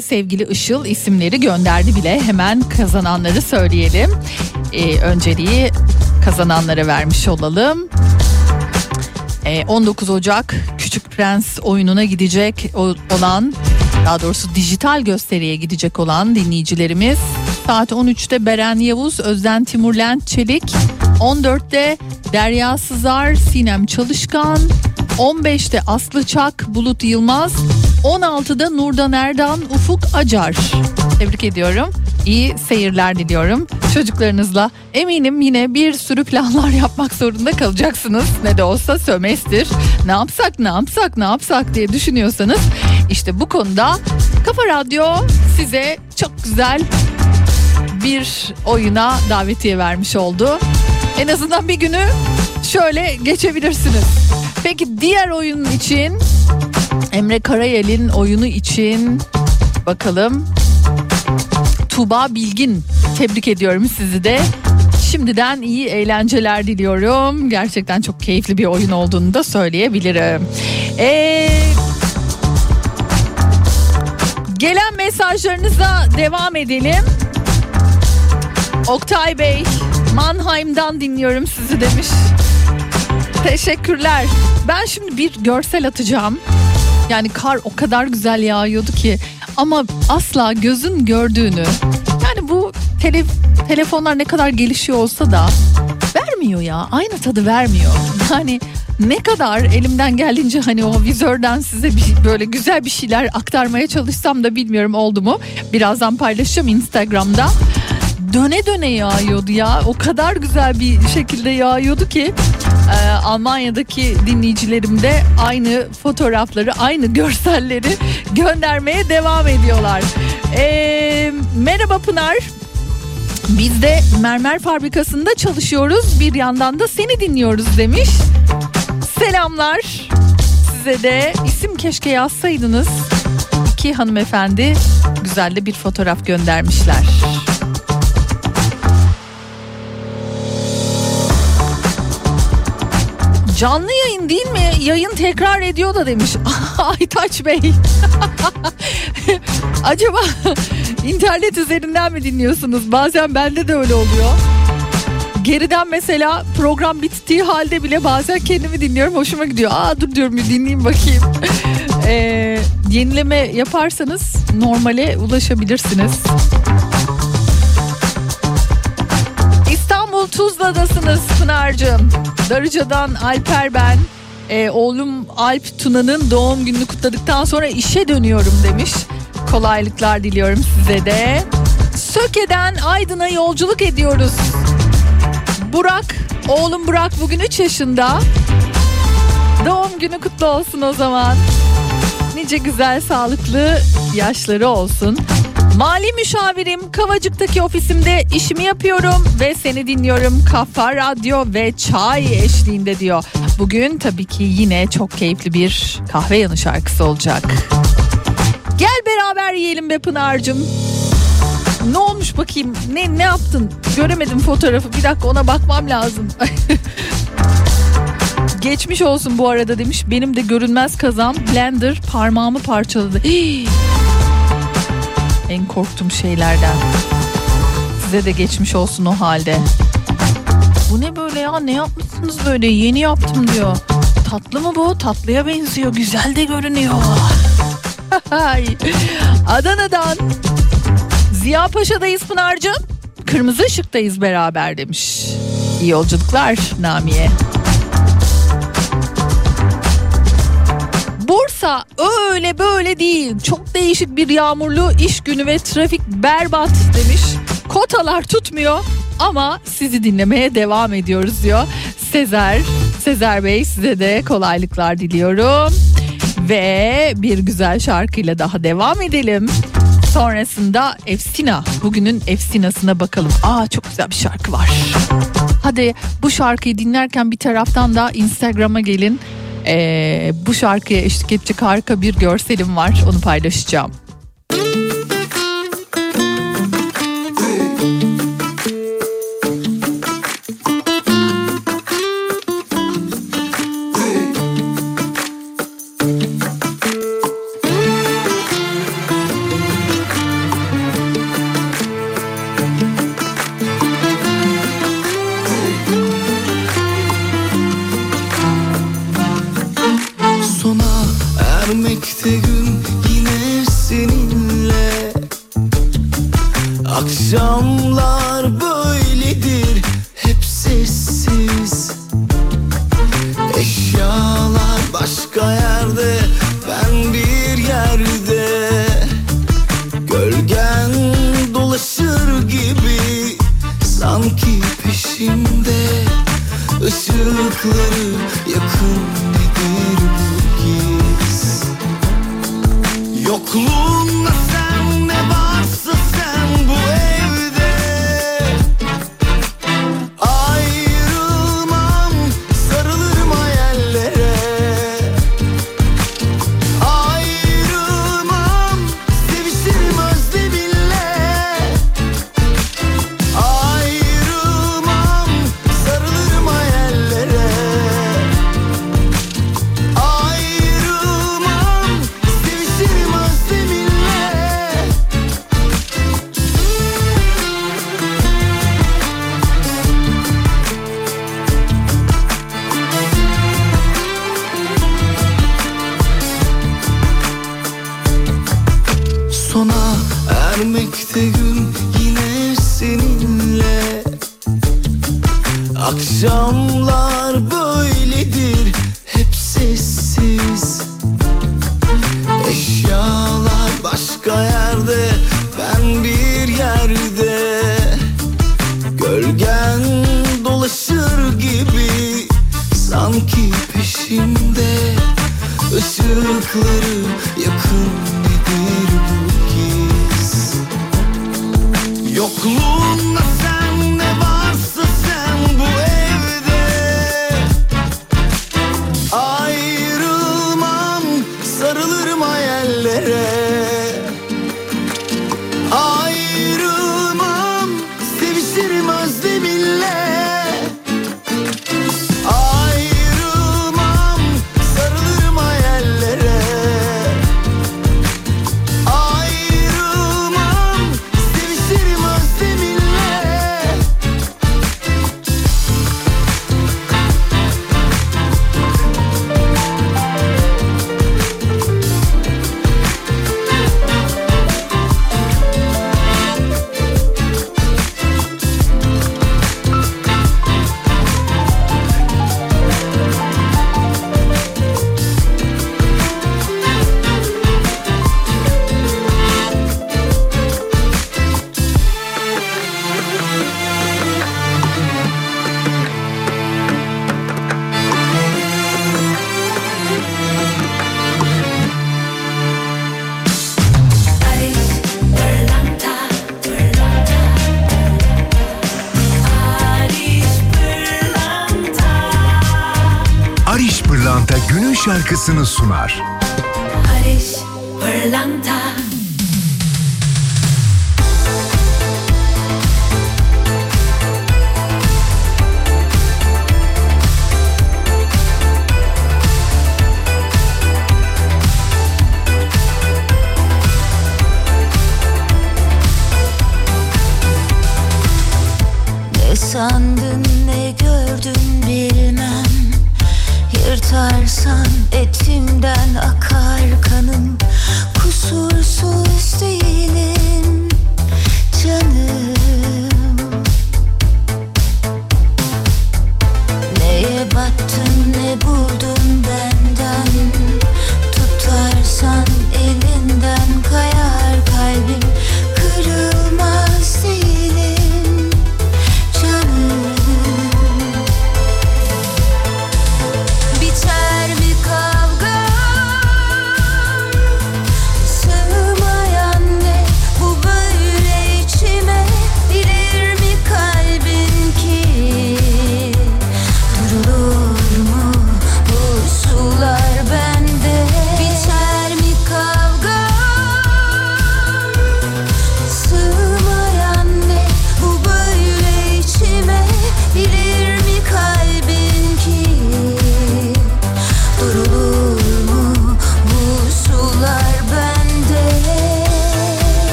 sevgili Işıl isimleri gönderdi bile. Hemen kazananları söyleyelim. Ee, önceliği kazananlara vermiş olalım. Ee, 19 Ocak Küçük Prens oyununa gidecek olan daha doğrusu dijital gösteriye gidecek olan dinleyicilerimiz saat 13'te Beren Yavuz, Özden Timur Lent Çelik, 14'te Derya Sızar, Sinem Çalışkan, 15'te Aslı Çak, Bulut Yılmaz, 16'da Nurdan Erdan, Ufuk Acar. Tebrik ediyorum. İyi seyirler diliyorum. Çocuklarınızla eminim yine bir sürü planlar yapmak zorunda kalacaksınız. Ne de olsa sömestr. Ne yapsak ne yapsak ne yapsak diye düşünüyorsanız işte bu konuda Kafa Radyo size çok güzel bir oyuna davetiye vermiş oldu. En azından bir günü şöyle geçebilirsiniz. Peki diğer oyun için Emre Karayel'in oyunu için bakalım Tuğba Bilgin tebrik ediyorum sizi de. Şimdiden iyi eğlenceler diliyorum. Gerçekten çok keyifli bir oyun olduğunu da söyleyebilirim. Ee, gelen mesajlarınıza devam edelim. Oktay Bey, Mannheim'dan dinliyorum sizi demiş. Teşekkürler. Ben şimdi bir görsel atacağım. Yani kar o kadar güzel yağıyordu ki ama asla gözün gördüğünü yani bu tele, telefonlar ne kadar gelişiyor olsa da vermiyor ya aynı tadı vermiyor. Yani ne kadar elimden geldiğince hani o vizörden size bir, böyle güzel bir şeyler aktarmaya çalışsam da bilmiyorum oldu mu. Birazdan paylaşacağım Instagram'da. Döne döne yağıyordu ya o kadar güzel bir şekilde yağıyordu ki e, Almanya'daki dinleyicilerim de aynı fotoğrafları aynı görselleri göndermeye devam ediyorlar. E, merhaba Pınar. Biz de mermer fabrikasında çalışıyoruz. Bir yandan da seni dinliyoruz demiş. Selamlar. Size de isim keşke yazsaydınız. İki hanımefendi güzel de bir fotoğraf göndermişler. Canlı yayın değil mi? Yayın tekrar ediyor da demiş Aytaç Bey. Acaba internet üzerinden mi dinliyorsunuz? Bazen bende de öyle oluyor. Geriden mesela program bittiği halde bile bazen kendimi dinliyorum. Hoşuma gidiyor. Aa dur diyorum bir dinleyeyim bakayım. Ee, yenileme yaparsanız normale ulaşabilirsiniz. Tuzla'dasınız Pınar'cığım. Darıca'dan Alper ben. Ee, oğlum Alp Tuna'nın doğum gününü kutladıktan sonra işe dönüyorum demiş. Kolaylıklar diliyorum size de. Söke'den Aydın'a yolculuk ediyoruz. Burak, oğlum Burak bugün 3 yaşında. Doğum günü kutlu olsun o zaman. Nice güzel sağlıklı yaşları olsun. Mali müşavirim Kavacık'taki ofisimde işimi yapıyorum ve seni dinliyorum Kafa Radyo ve çay eşliğinde diyor. Bugün tabii ki yine çok keyifli bir kahve yanı şarkısı olacak. Gel beraber yiyelim be Pınar'cığım. Ne olmuş bakayım? Ne ne yaptın? Göremedim fotoğrafı. Bir dakika ona bakmam lazım. Geçmiş olsun bu arada demiş. Benim de görünmez kazam blender parmağımı parçaladı. En korktuğum şeylerden. Size de geçmiş olsun o halde. Bu ne böyle ya? Ne yapmışsınız böyle? Yeni yaptım diyor. Tatlı mı bu? Tatlıya benziyor. Güzel de görünüyor. Adana'dan Ziya Paşa'dayız Pınar'cığım. Kırmızı ışıktayız beraber demiş. İyi yolculuklar Namiye. Bursa öyle böyle değil. Çok değişik bir yağmurlu iş günü ve trafik berbat demiş. Kotalar tutmuyor ama sizi dinlemeye devam ediyoruz diyor. Sezer, Sezer Bey size de kolaylıklar diliyorum. Ve bir güzel şarkıyla daha devam edelim. Sonrasında Efsina. Bugünün Efsina'sına bakalım. Aa çok güzel bir şarkı var. Hadi bu şarkıyı dinlerken bir taraftan da Instagram'a gelin. Ee, bu şarkıya eşlik edecek harika bir görselim var. Onu paylaşacağım. Günün şarkısını sunar. Battın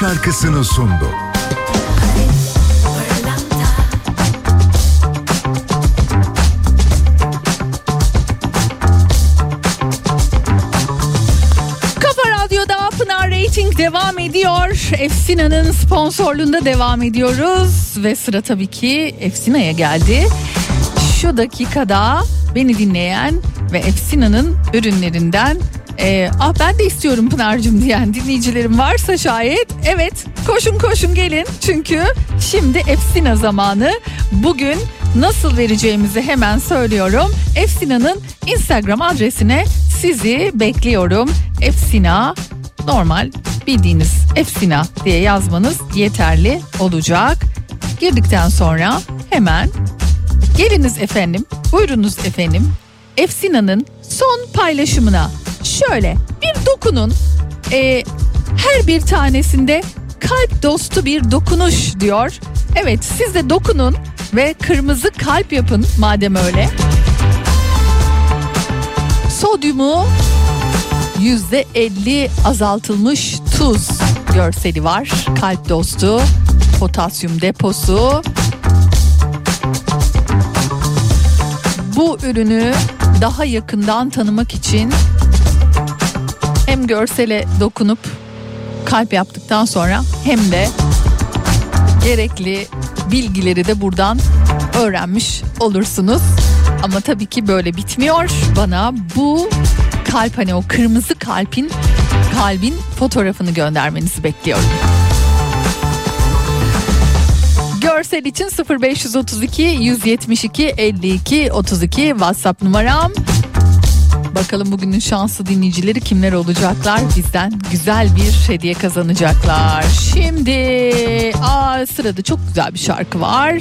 şarkısını sundu. Rating devam ediyor. Efsina'nın sponsorluğunda devam ediyoruz. Ve sıra tabii ki Efsina'ya geldi. Şu dakikada beni dinleyen ve Efsina'nın ürünlerinden e, ah ben de istiyorum Pınar'cığım diyen dinleyicilerim varsa şayet evet koşun koşun gelin. Çünkü şimdi Efsina zamanı. Bugün nasıl vereceğimizi hemen söylüyorum. Efsina'nın Instagram adresine sizi bekliyorum. Efsina normal bildiğiniz Efsina diye yazmanız yeterli olacak. Girdikten sonra hemen Geliniz efendim, buyurunuz efendim. Efsina'nın son paylaşımına şöyle bir dokunun. Ee, her bir tanesinde kalp dostu bir dokunuş diyor. Evet siz de dokunun ve kırmızı kalp yapın madem öyle. Sodyumu %50 azaltılmış tuz görseli var. Kalp dostu, potasyum deposu, bu ürünü daha yakından tanımak için hem görsele dokunup kalp yaptıktan sonra hem de gerekli bilgileri de buradan öğrenmiş olursunuz. Ama tabii ki böyle bitmiyor. Bana bu kalp hani o kırmızı kalbin kalbin fotoğrafını göndermenizi bekliyorum. Görsel için 0532 172 52 32 WhatsApp numaram. Bakalım bugünün şanslı dinleyicileri kimler olacaklar? Bizden güzel bir hediye kazanacaklar. Şimdi aa, sırada çok güzel bir şarkı var.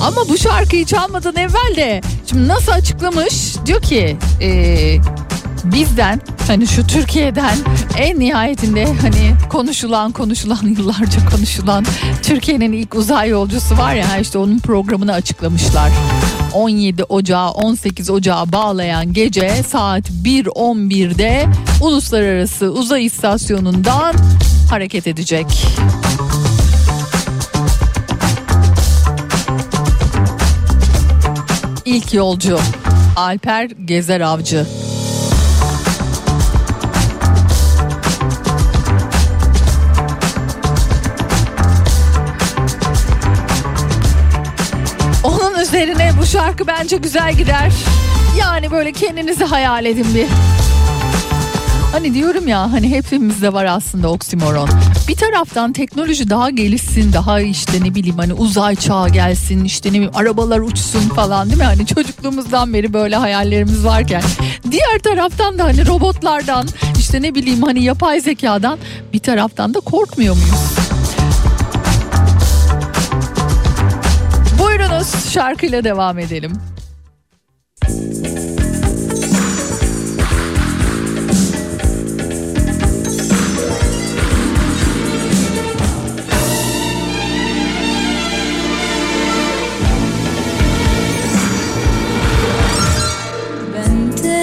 Ama bu şarkıyı çalmadan evvel de şimdi nasıl açıklamış? Diyor ki e, bizden hani şu Türkiye'den en nihayetinde hani konuşulan konuşulan yıllarca konuşulan Türkiye'nin ilk uzay yolcusu var ya işte onun programını açıklamışlar. 17 Ocağı 18 Ocağı bağlayan gece saat 1.11'de uluslararası uzay istasyonundan hareket edecek. İlk yolcu Alper Gezer Avcı. Üzerine bu şarkı bence güzel gider. Yani böyle kendinizi hayal edin bir. Hani diyorum ya hani hepimizde var aslında oksimoron. Bir taraftan teknoloji daha gelişsin, daha işte ne bileyim hani uzay çağı gelsin, işte ne bileyim arabalar uçsun falan değil mi? Hani çocukluğumuzdan beri böyle hayallerimiz varken. Diğer taraftan da hani robotlardan, işte ne bileyim hani yapay zekadan bir taraftan da korkmuyor muyuz? Buyurunuz şarkıyla devam edelim.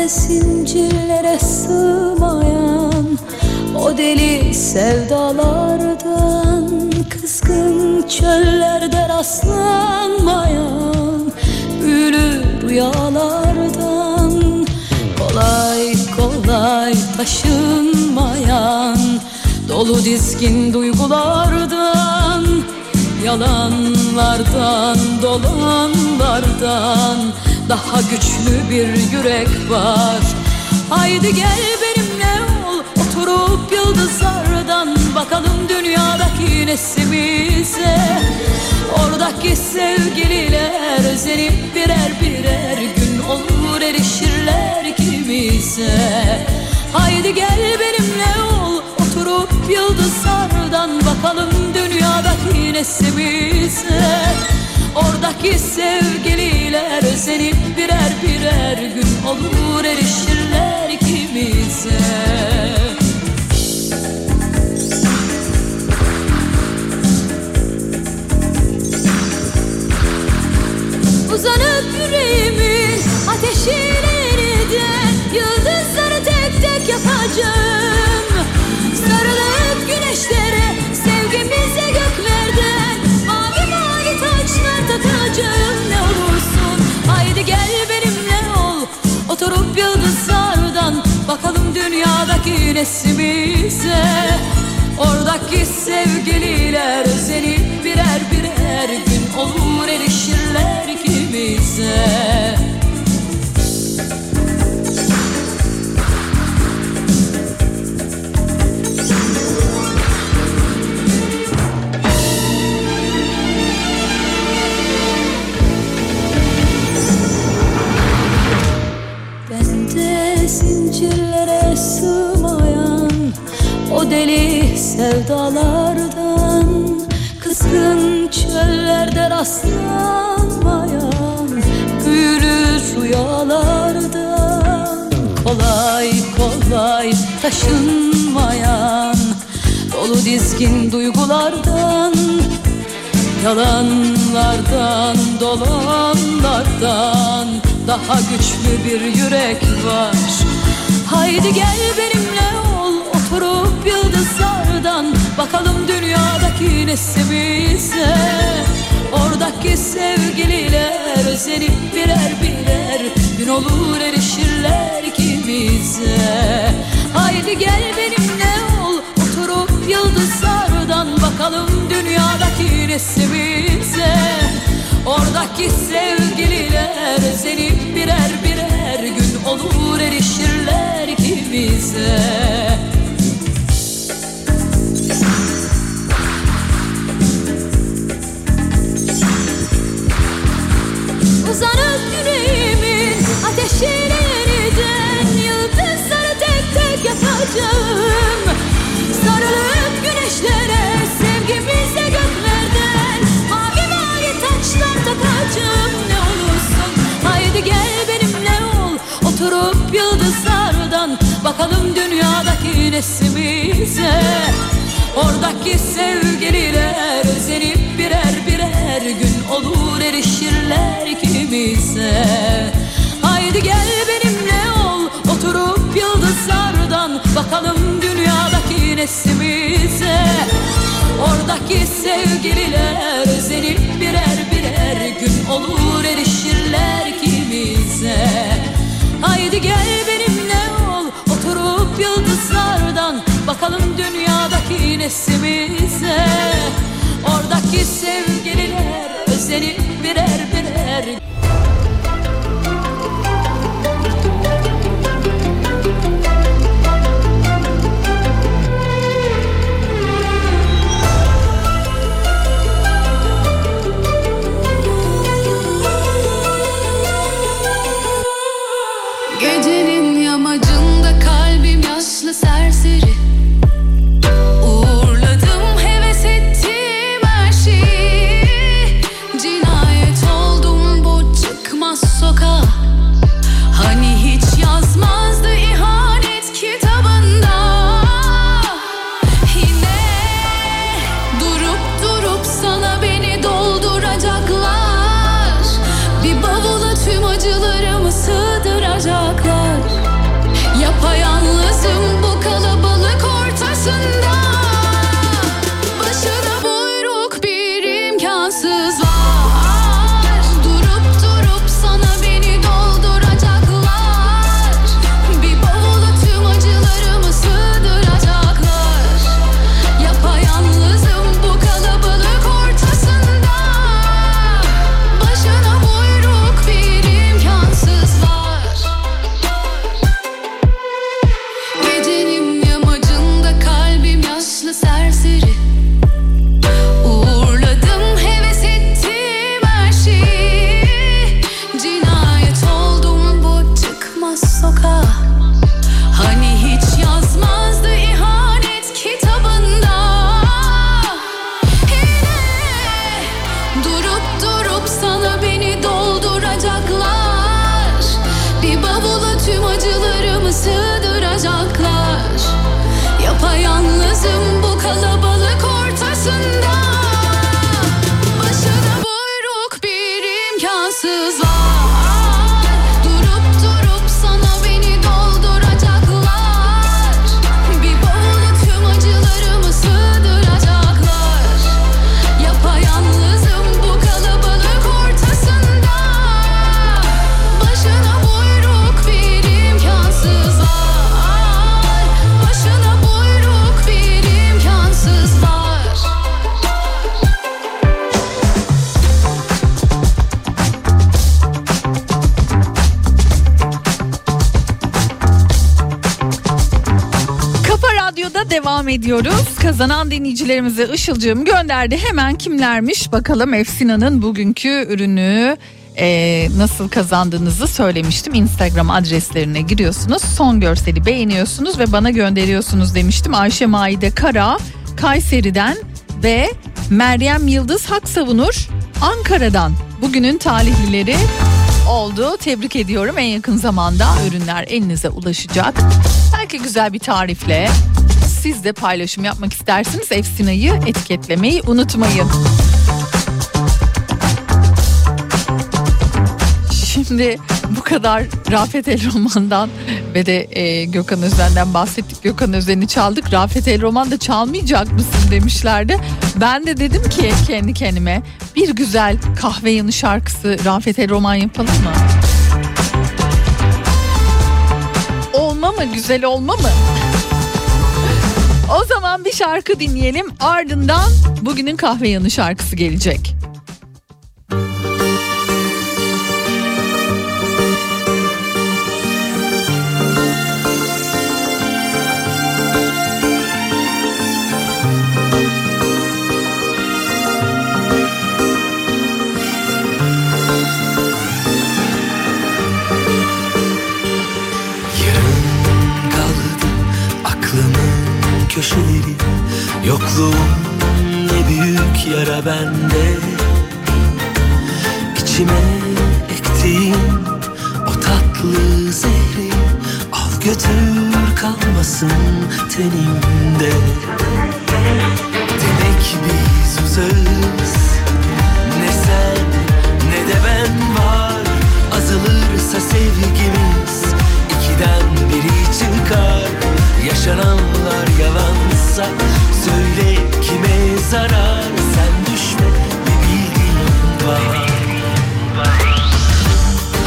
Zincirlere sığmayan O deli sevdalardan Kızgın çöllerde rastlanmayan Büyülü rüyalardan Kolay kolay taşınmayan Dolu dizgin duygulardan Yalanlardan, dolanlardan Daha güçlü bir yürek var. Haydi gel benimle ol Oturup yıldızlardan Bakalım dünyadaki nesimize Oradaki sevgililer Özenip birer birer gün olur erişirler ikimize. Haydi gel benimle ol Oturup yıldızlardan bakalım dünyadaki nesimize Oradaki sevgililer özenip birer birer gün olur erişirler ikimize Uzanıp yüreğimin ateşiyle de Yıldızları tek tek yapacağım. Sarılıp güneşlere sevgimize göklerden Mavi mavi taçlar takacağım. Ne olursun Haydi gel benimle ol. Oturup yıldızlardan Bakalım dünyadaki nesimize. Oradaki sevgililer seni birer birer gün olur erişirler. Bende zincirlere sığmayan o deli sevdalardan Kızgın çöllerde rastlanmayan rüyalardan Kolay kolay taşınmayan dolu dizgin duygulardan Yalanlardan, dolanlardan daha güçlü bir yürek var. Haydi gel benimle ol, oturup yıldızlardan bakalım dünyadaki nesimize. Oradaki sevgililer özenip birer birer gün olur erişirler ikimize. Haydi gel benimle ol, oturup yıldızlardan bakalım dünyadaki nesimize Oradaki sevgililer özenip birer birer gün olur erişirler ikimize Uzanıp yüreğimin ateşine yeniden Yıldızları tek tek yakacağım Sarılıp güneşlere sevgimize göklerden Mavi mavi taçlar takacağım. Ne olursun Haydi gel benimle ol oturup yıldızlardan Bakalım dünyadaki nesimize Oradaki sevgililer özenip birer birer gün olur erişirler ikimize Haydi gel benimle ol oturup yıldızlardan Bakalım dünyadaki nesimize. Oradaki sevgililer özenip birer birer gün olur erişirler ikimize Haydi gel benimle ol oturup yıldızlardan Bakalım dünyadaki nesimize Oradaki sevgililer özenip birer birer. Gecenin yamacında kalbim yaşlı serseri imkansız var devam ediyoruz. Kazanan dinleyicilerimize Işılcığım gönderdi. Hemen kimlermiş bakalım Efsina'nın bugünkü ürünü e, nasıl kazandığınızı söylemiştim. Instagram adreslerine giriyorsunuz. Son görseli beğeniyorsunuz ve bana gönderiyorsunuz demiştim. Ayşe Maide Kara Kayseri'den ve Meryem Yıldız Hak Savunur Ankara'dan bugünün talihlileri oldu. Tebrik ediyorum. En yakın zamanda ürünler elinize ulaşacak. Belki güzel bir tarifle siz de paylaşım yapmak istersiniz. Efsina'yı etiketlemeyi unutmayın. Şimdi bu kadar Rafet El Roman'dan ve de e, Gökhan Özen'den bahsettik. Gökhan Özen'i çaldık. Rafet El Roman da çalmayacak mısın demişlerdi. Ben de dedim ki kendi kendime bir güzel kahve yanı şarkısı Rafet El Roman yapalım mı? Olma mı? Güzel olma mı? O zaman bir şarkı dinleyelim. Ardından bugünün kahve yanı şarkısı gelecek. Yokluğun ne büyük yara bende. İçime ektiğin o tatlı zehri Al götür kalmasın tenimde. Demek biz uzağız. Ne sen ne de ben var. Azalırsa sevgimiz ikiden biri çıkar. Yaşananlar yalansa zarar Sen düşme bir bildiğin var.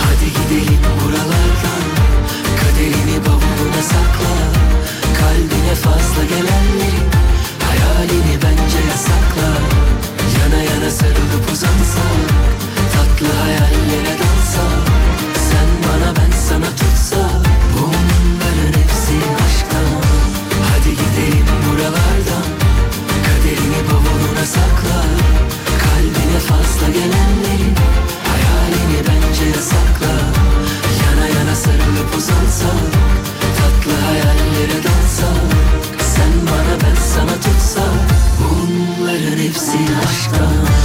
Hadi gidelim buralardan Kaderini bavuluna sakla. Kalbine fazla gelenleri Hayalini bence yasakla. Yana yana sarılıp hepsi aşktan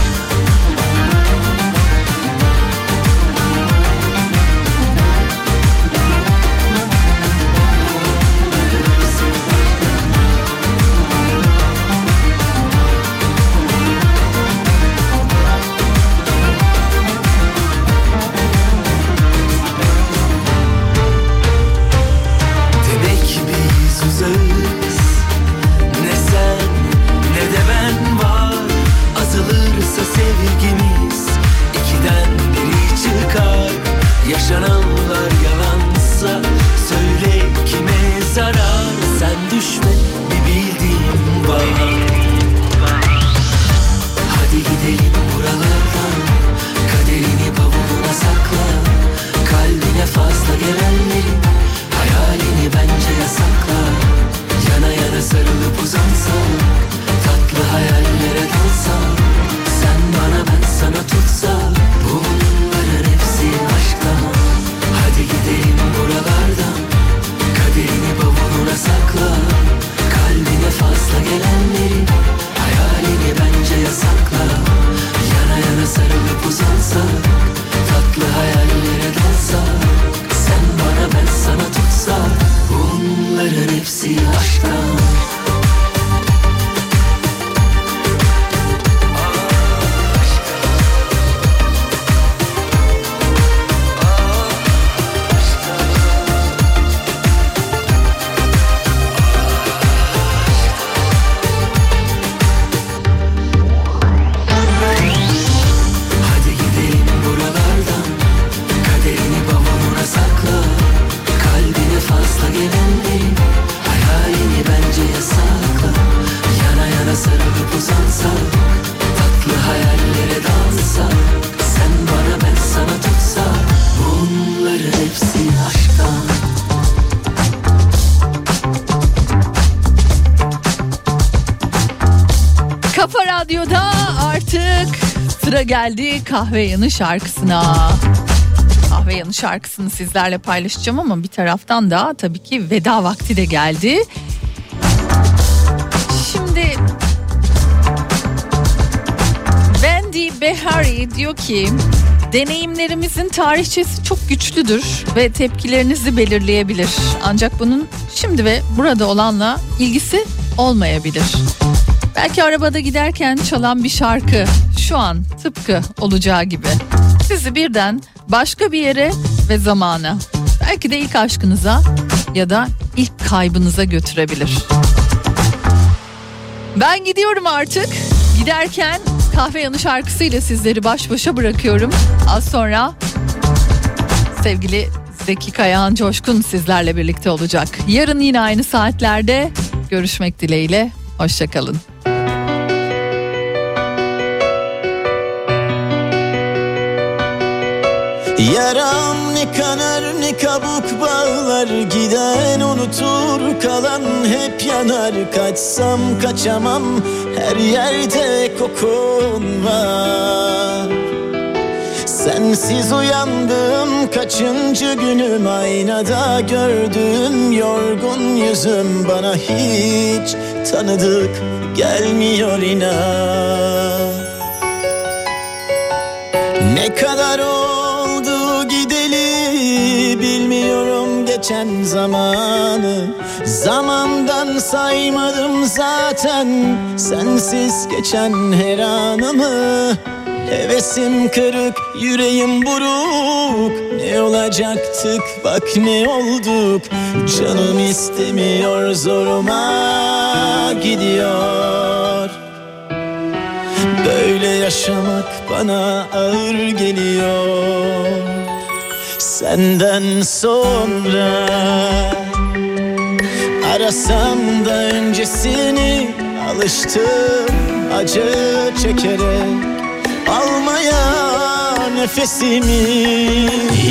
geldi kahve yanı şarkısına. Kahve yanı şarkısını sizlerle paylaşacağım ama bir taraftan da tabii ki veda vakti de geldi. Şimdi Wendy Behari diyor ki deneyimlerimizin tarihçesi çok güçlüdür ve tepkilerinizi belirleyebilir. Ancak bunun şimdi ve burada olanla ilgisi olmayabilir. Belki arabada giderken çalan bir şarkı şu an tıpkı olacağı gibi sizi birden başka bir yere ve zamana belki de ilk aşkınıza ya da ilk kaybınıza götürebilir. Ben gidiyorum artık. Giderken kahve yanı şarkısıyla sizleri baş başa bırakıyorum. Az sonra sevgili Zeki Kayahan Coşkun sizlerle birlikte olacak. Yarın yine aynı saatlerde görüşmek dileğiyle. Hoşçakalın. Yaram ne kanar ne kabuk bağlar Giden unutur kalan hep yanar. Kaçsam kaçamam her yerde kokun var. Sensiz uyandım kaçıncı günüm? Aynada gördüğüm yorgun yüzüm Bana hiç tanıdık gelmiyor inan. Ne kadar oldu geçen zamanı. Zamandan saymadım zaten. Sensiz geçen her anımı. Hevesim kırık yüreğim buruk. Ne olacaktık? Bak ne olduk. Canım istemiyor zoruma gidiyor. Böyle yaşamak bana ağır geliyor Senden sonra Arasam da öncesini Alıştım acı çekerek. Almaya nefesimi.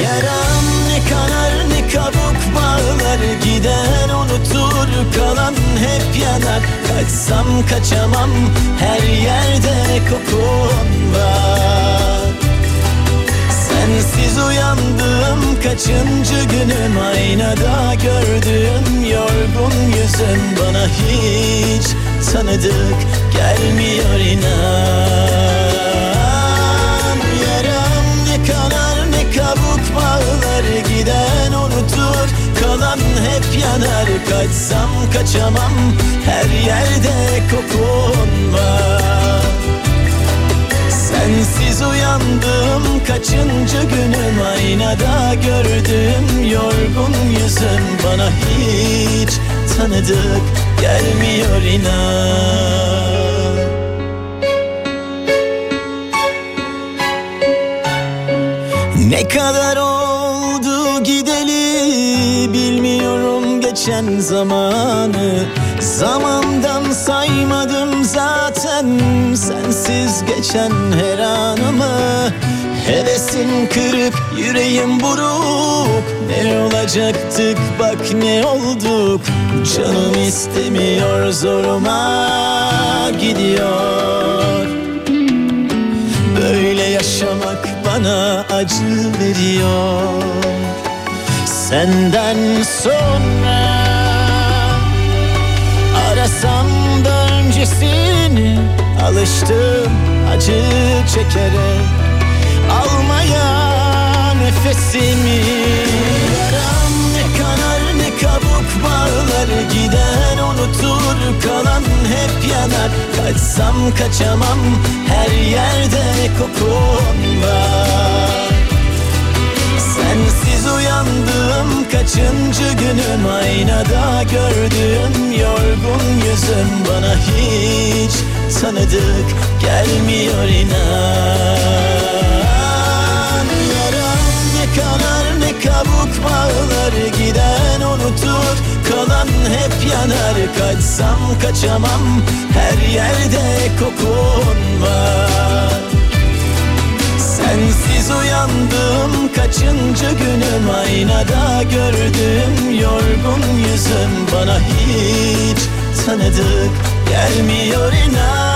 Yaram ne kanar ne kabuk bağlar Giden unutur kalan hep yanar. Kaçsam kaçamam her yerde kokun var Sensiz uyandım kaçıncı günüm? Aynada gördüğüm yorgun yüzüm. Bana hiç tanıdık gelmiyor inan. Yaram ne kanar ne kabuk bağlar Giden unutur. Kalan hep yanar Kaçsam kaçamam. Her yerde kokun var Sensiz uyandım kaçıncı günüm? Aynada gördüğüm yorgun yüzüm. Bana hiç tanıdık gelmiyor inan. Ne kadar oldu gideli bilmiyorum geçen zamanı. Zamandan saymadım zaten sensiz geçen her anımı Hevesim kırık yüreğim buruk. Ne olacaktık? Bak ne olduk? Canım istemiyor zoruma gidiyor. Böyle yaşamak bana acı veriyor. Senden sonra Arasam da öncesini Alıştım acı çekerek. Almaya nefesimi Yaram ne kanar ne kabuk bağlar. Giden unutur kalan hep yanar. Kaçsam kaçamam her yerde kokun var? Sensiz uyandım kaçıncı günüm? Aynada gördüğüm yorgun yüzüm Bana hiç tanıdık gelmiyor inan. Yaram ne kanar ne kabuk bağlar Giden unutur. Kalan hep yanar Kaçsam kaçamam. Her yerde kokun var Sensiz uyandım kaçıncı günüm? Aynada gördüğüm yorgun yüzüm. Bana hiç tanıdık gelmiyor inan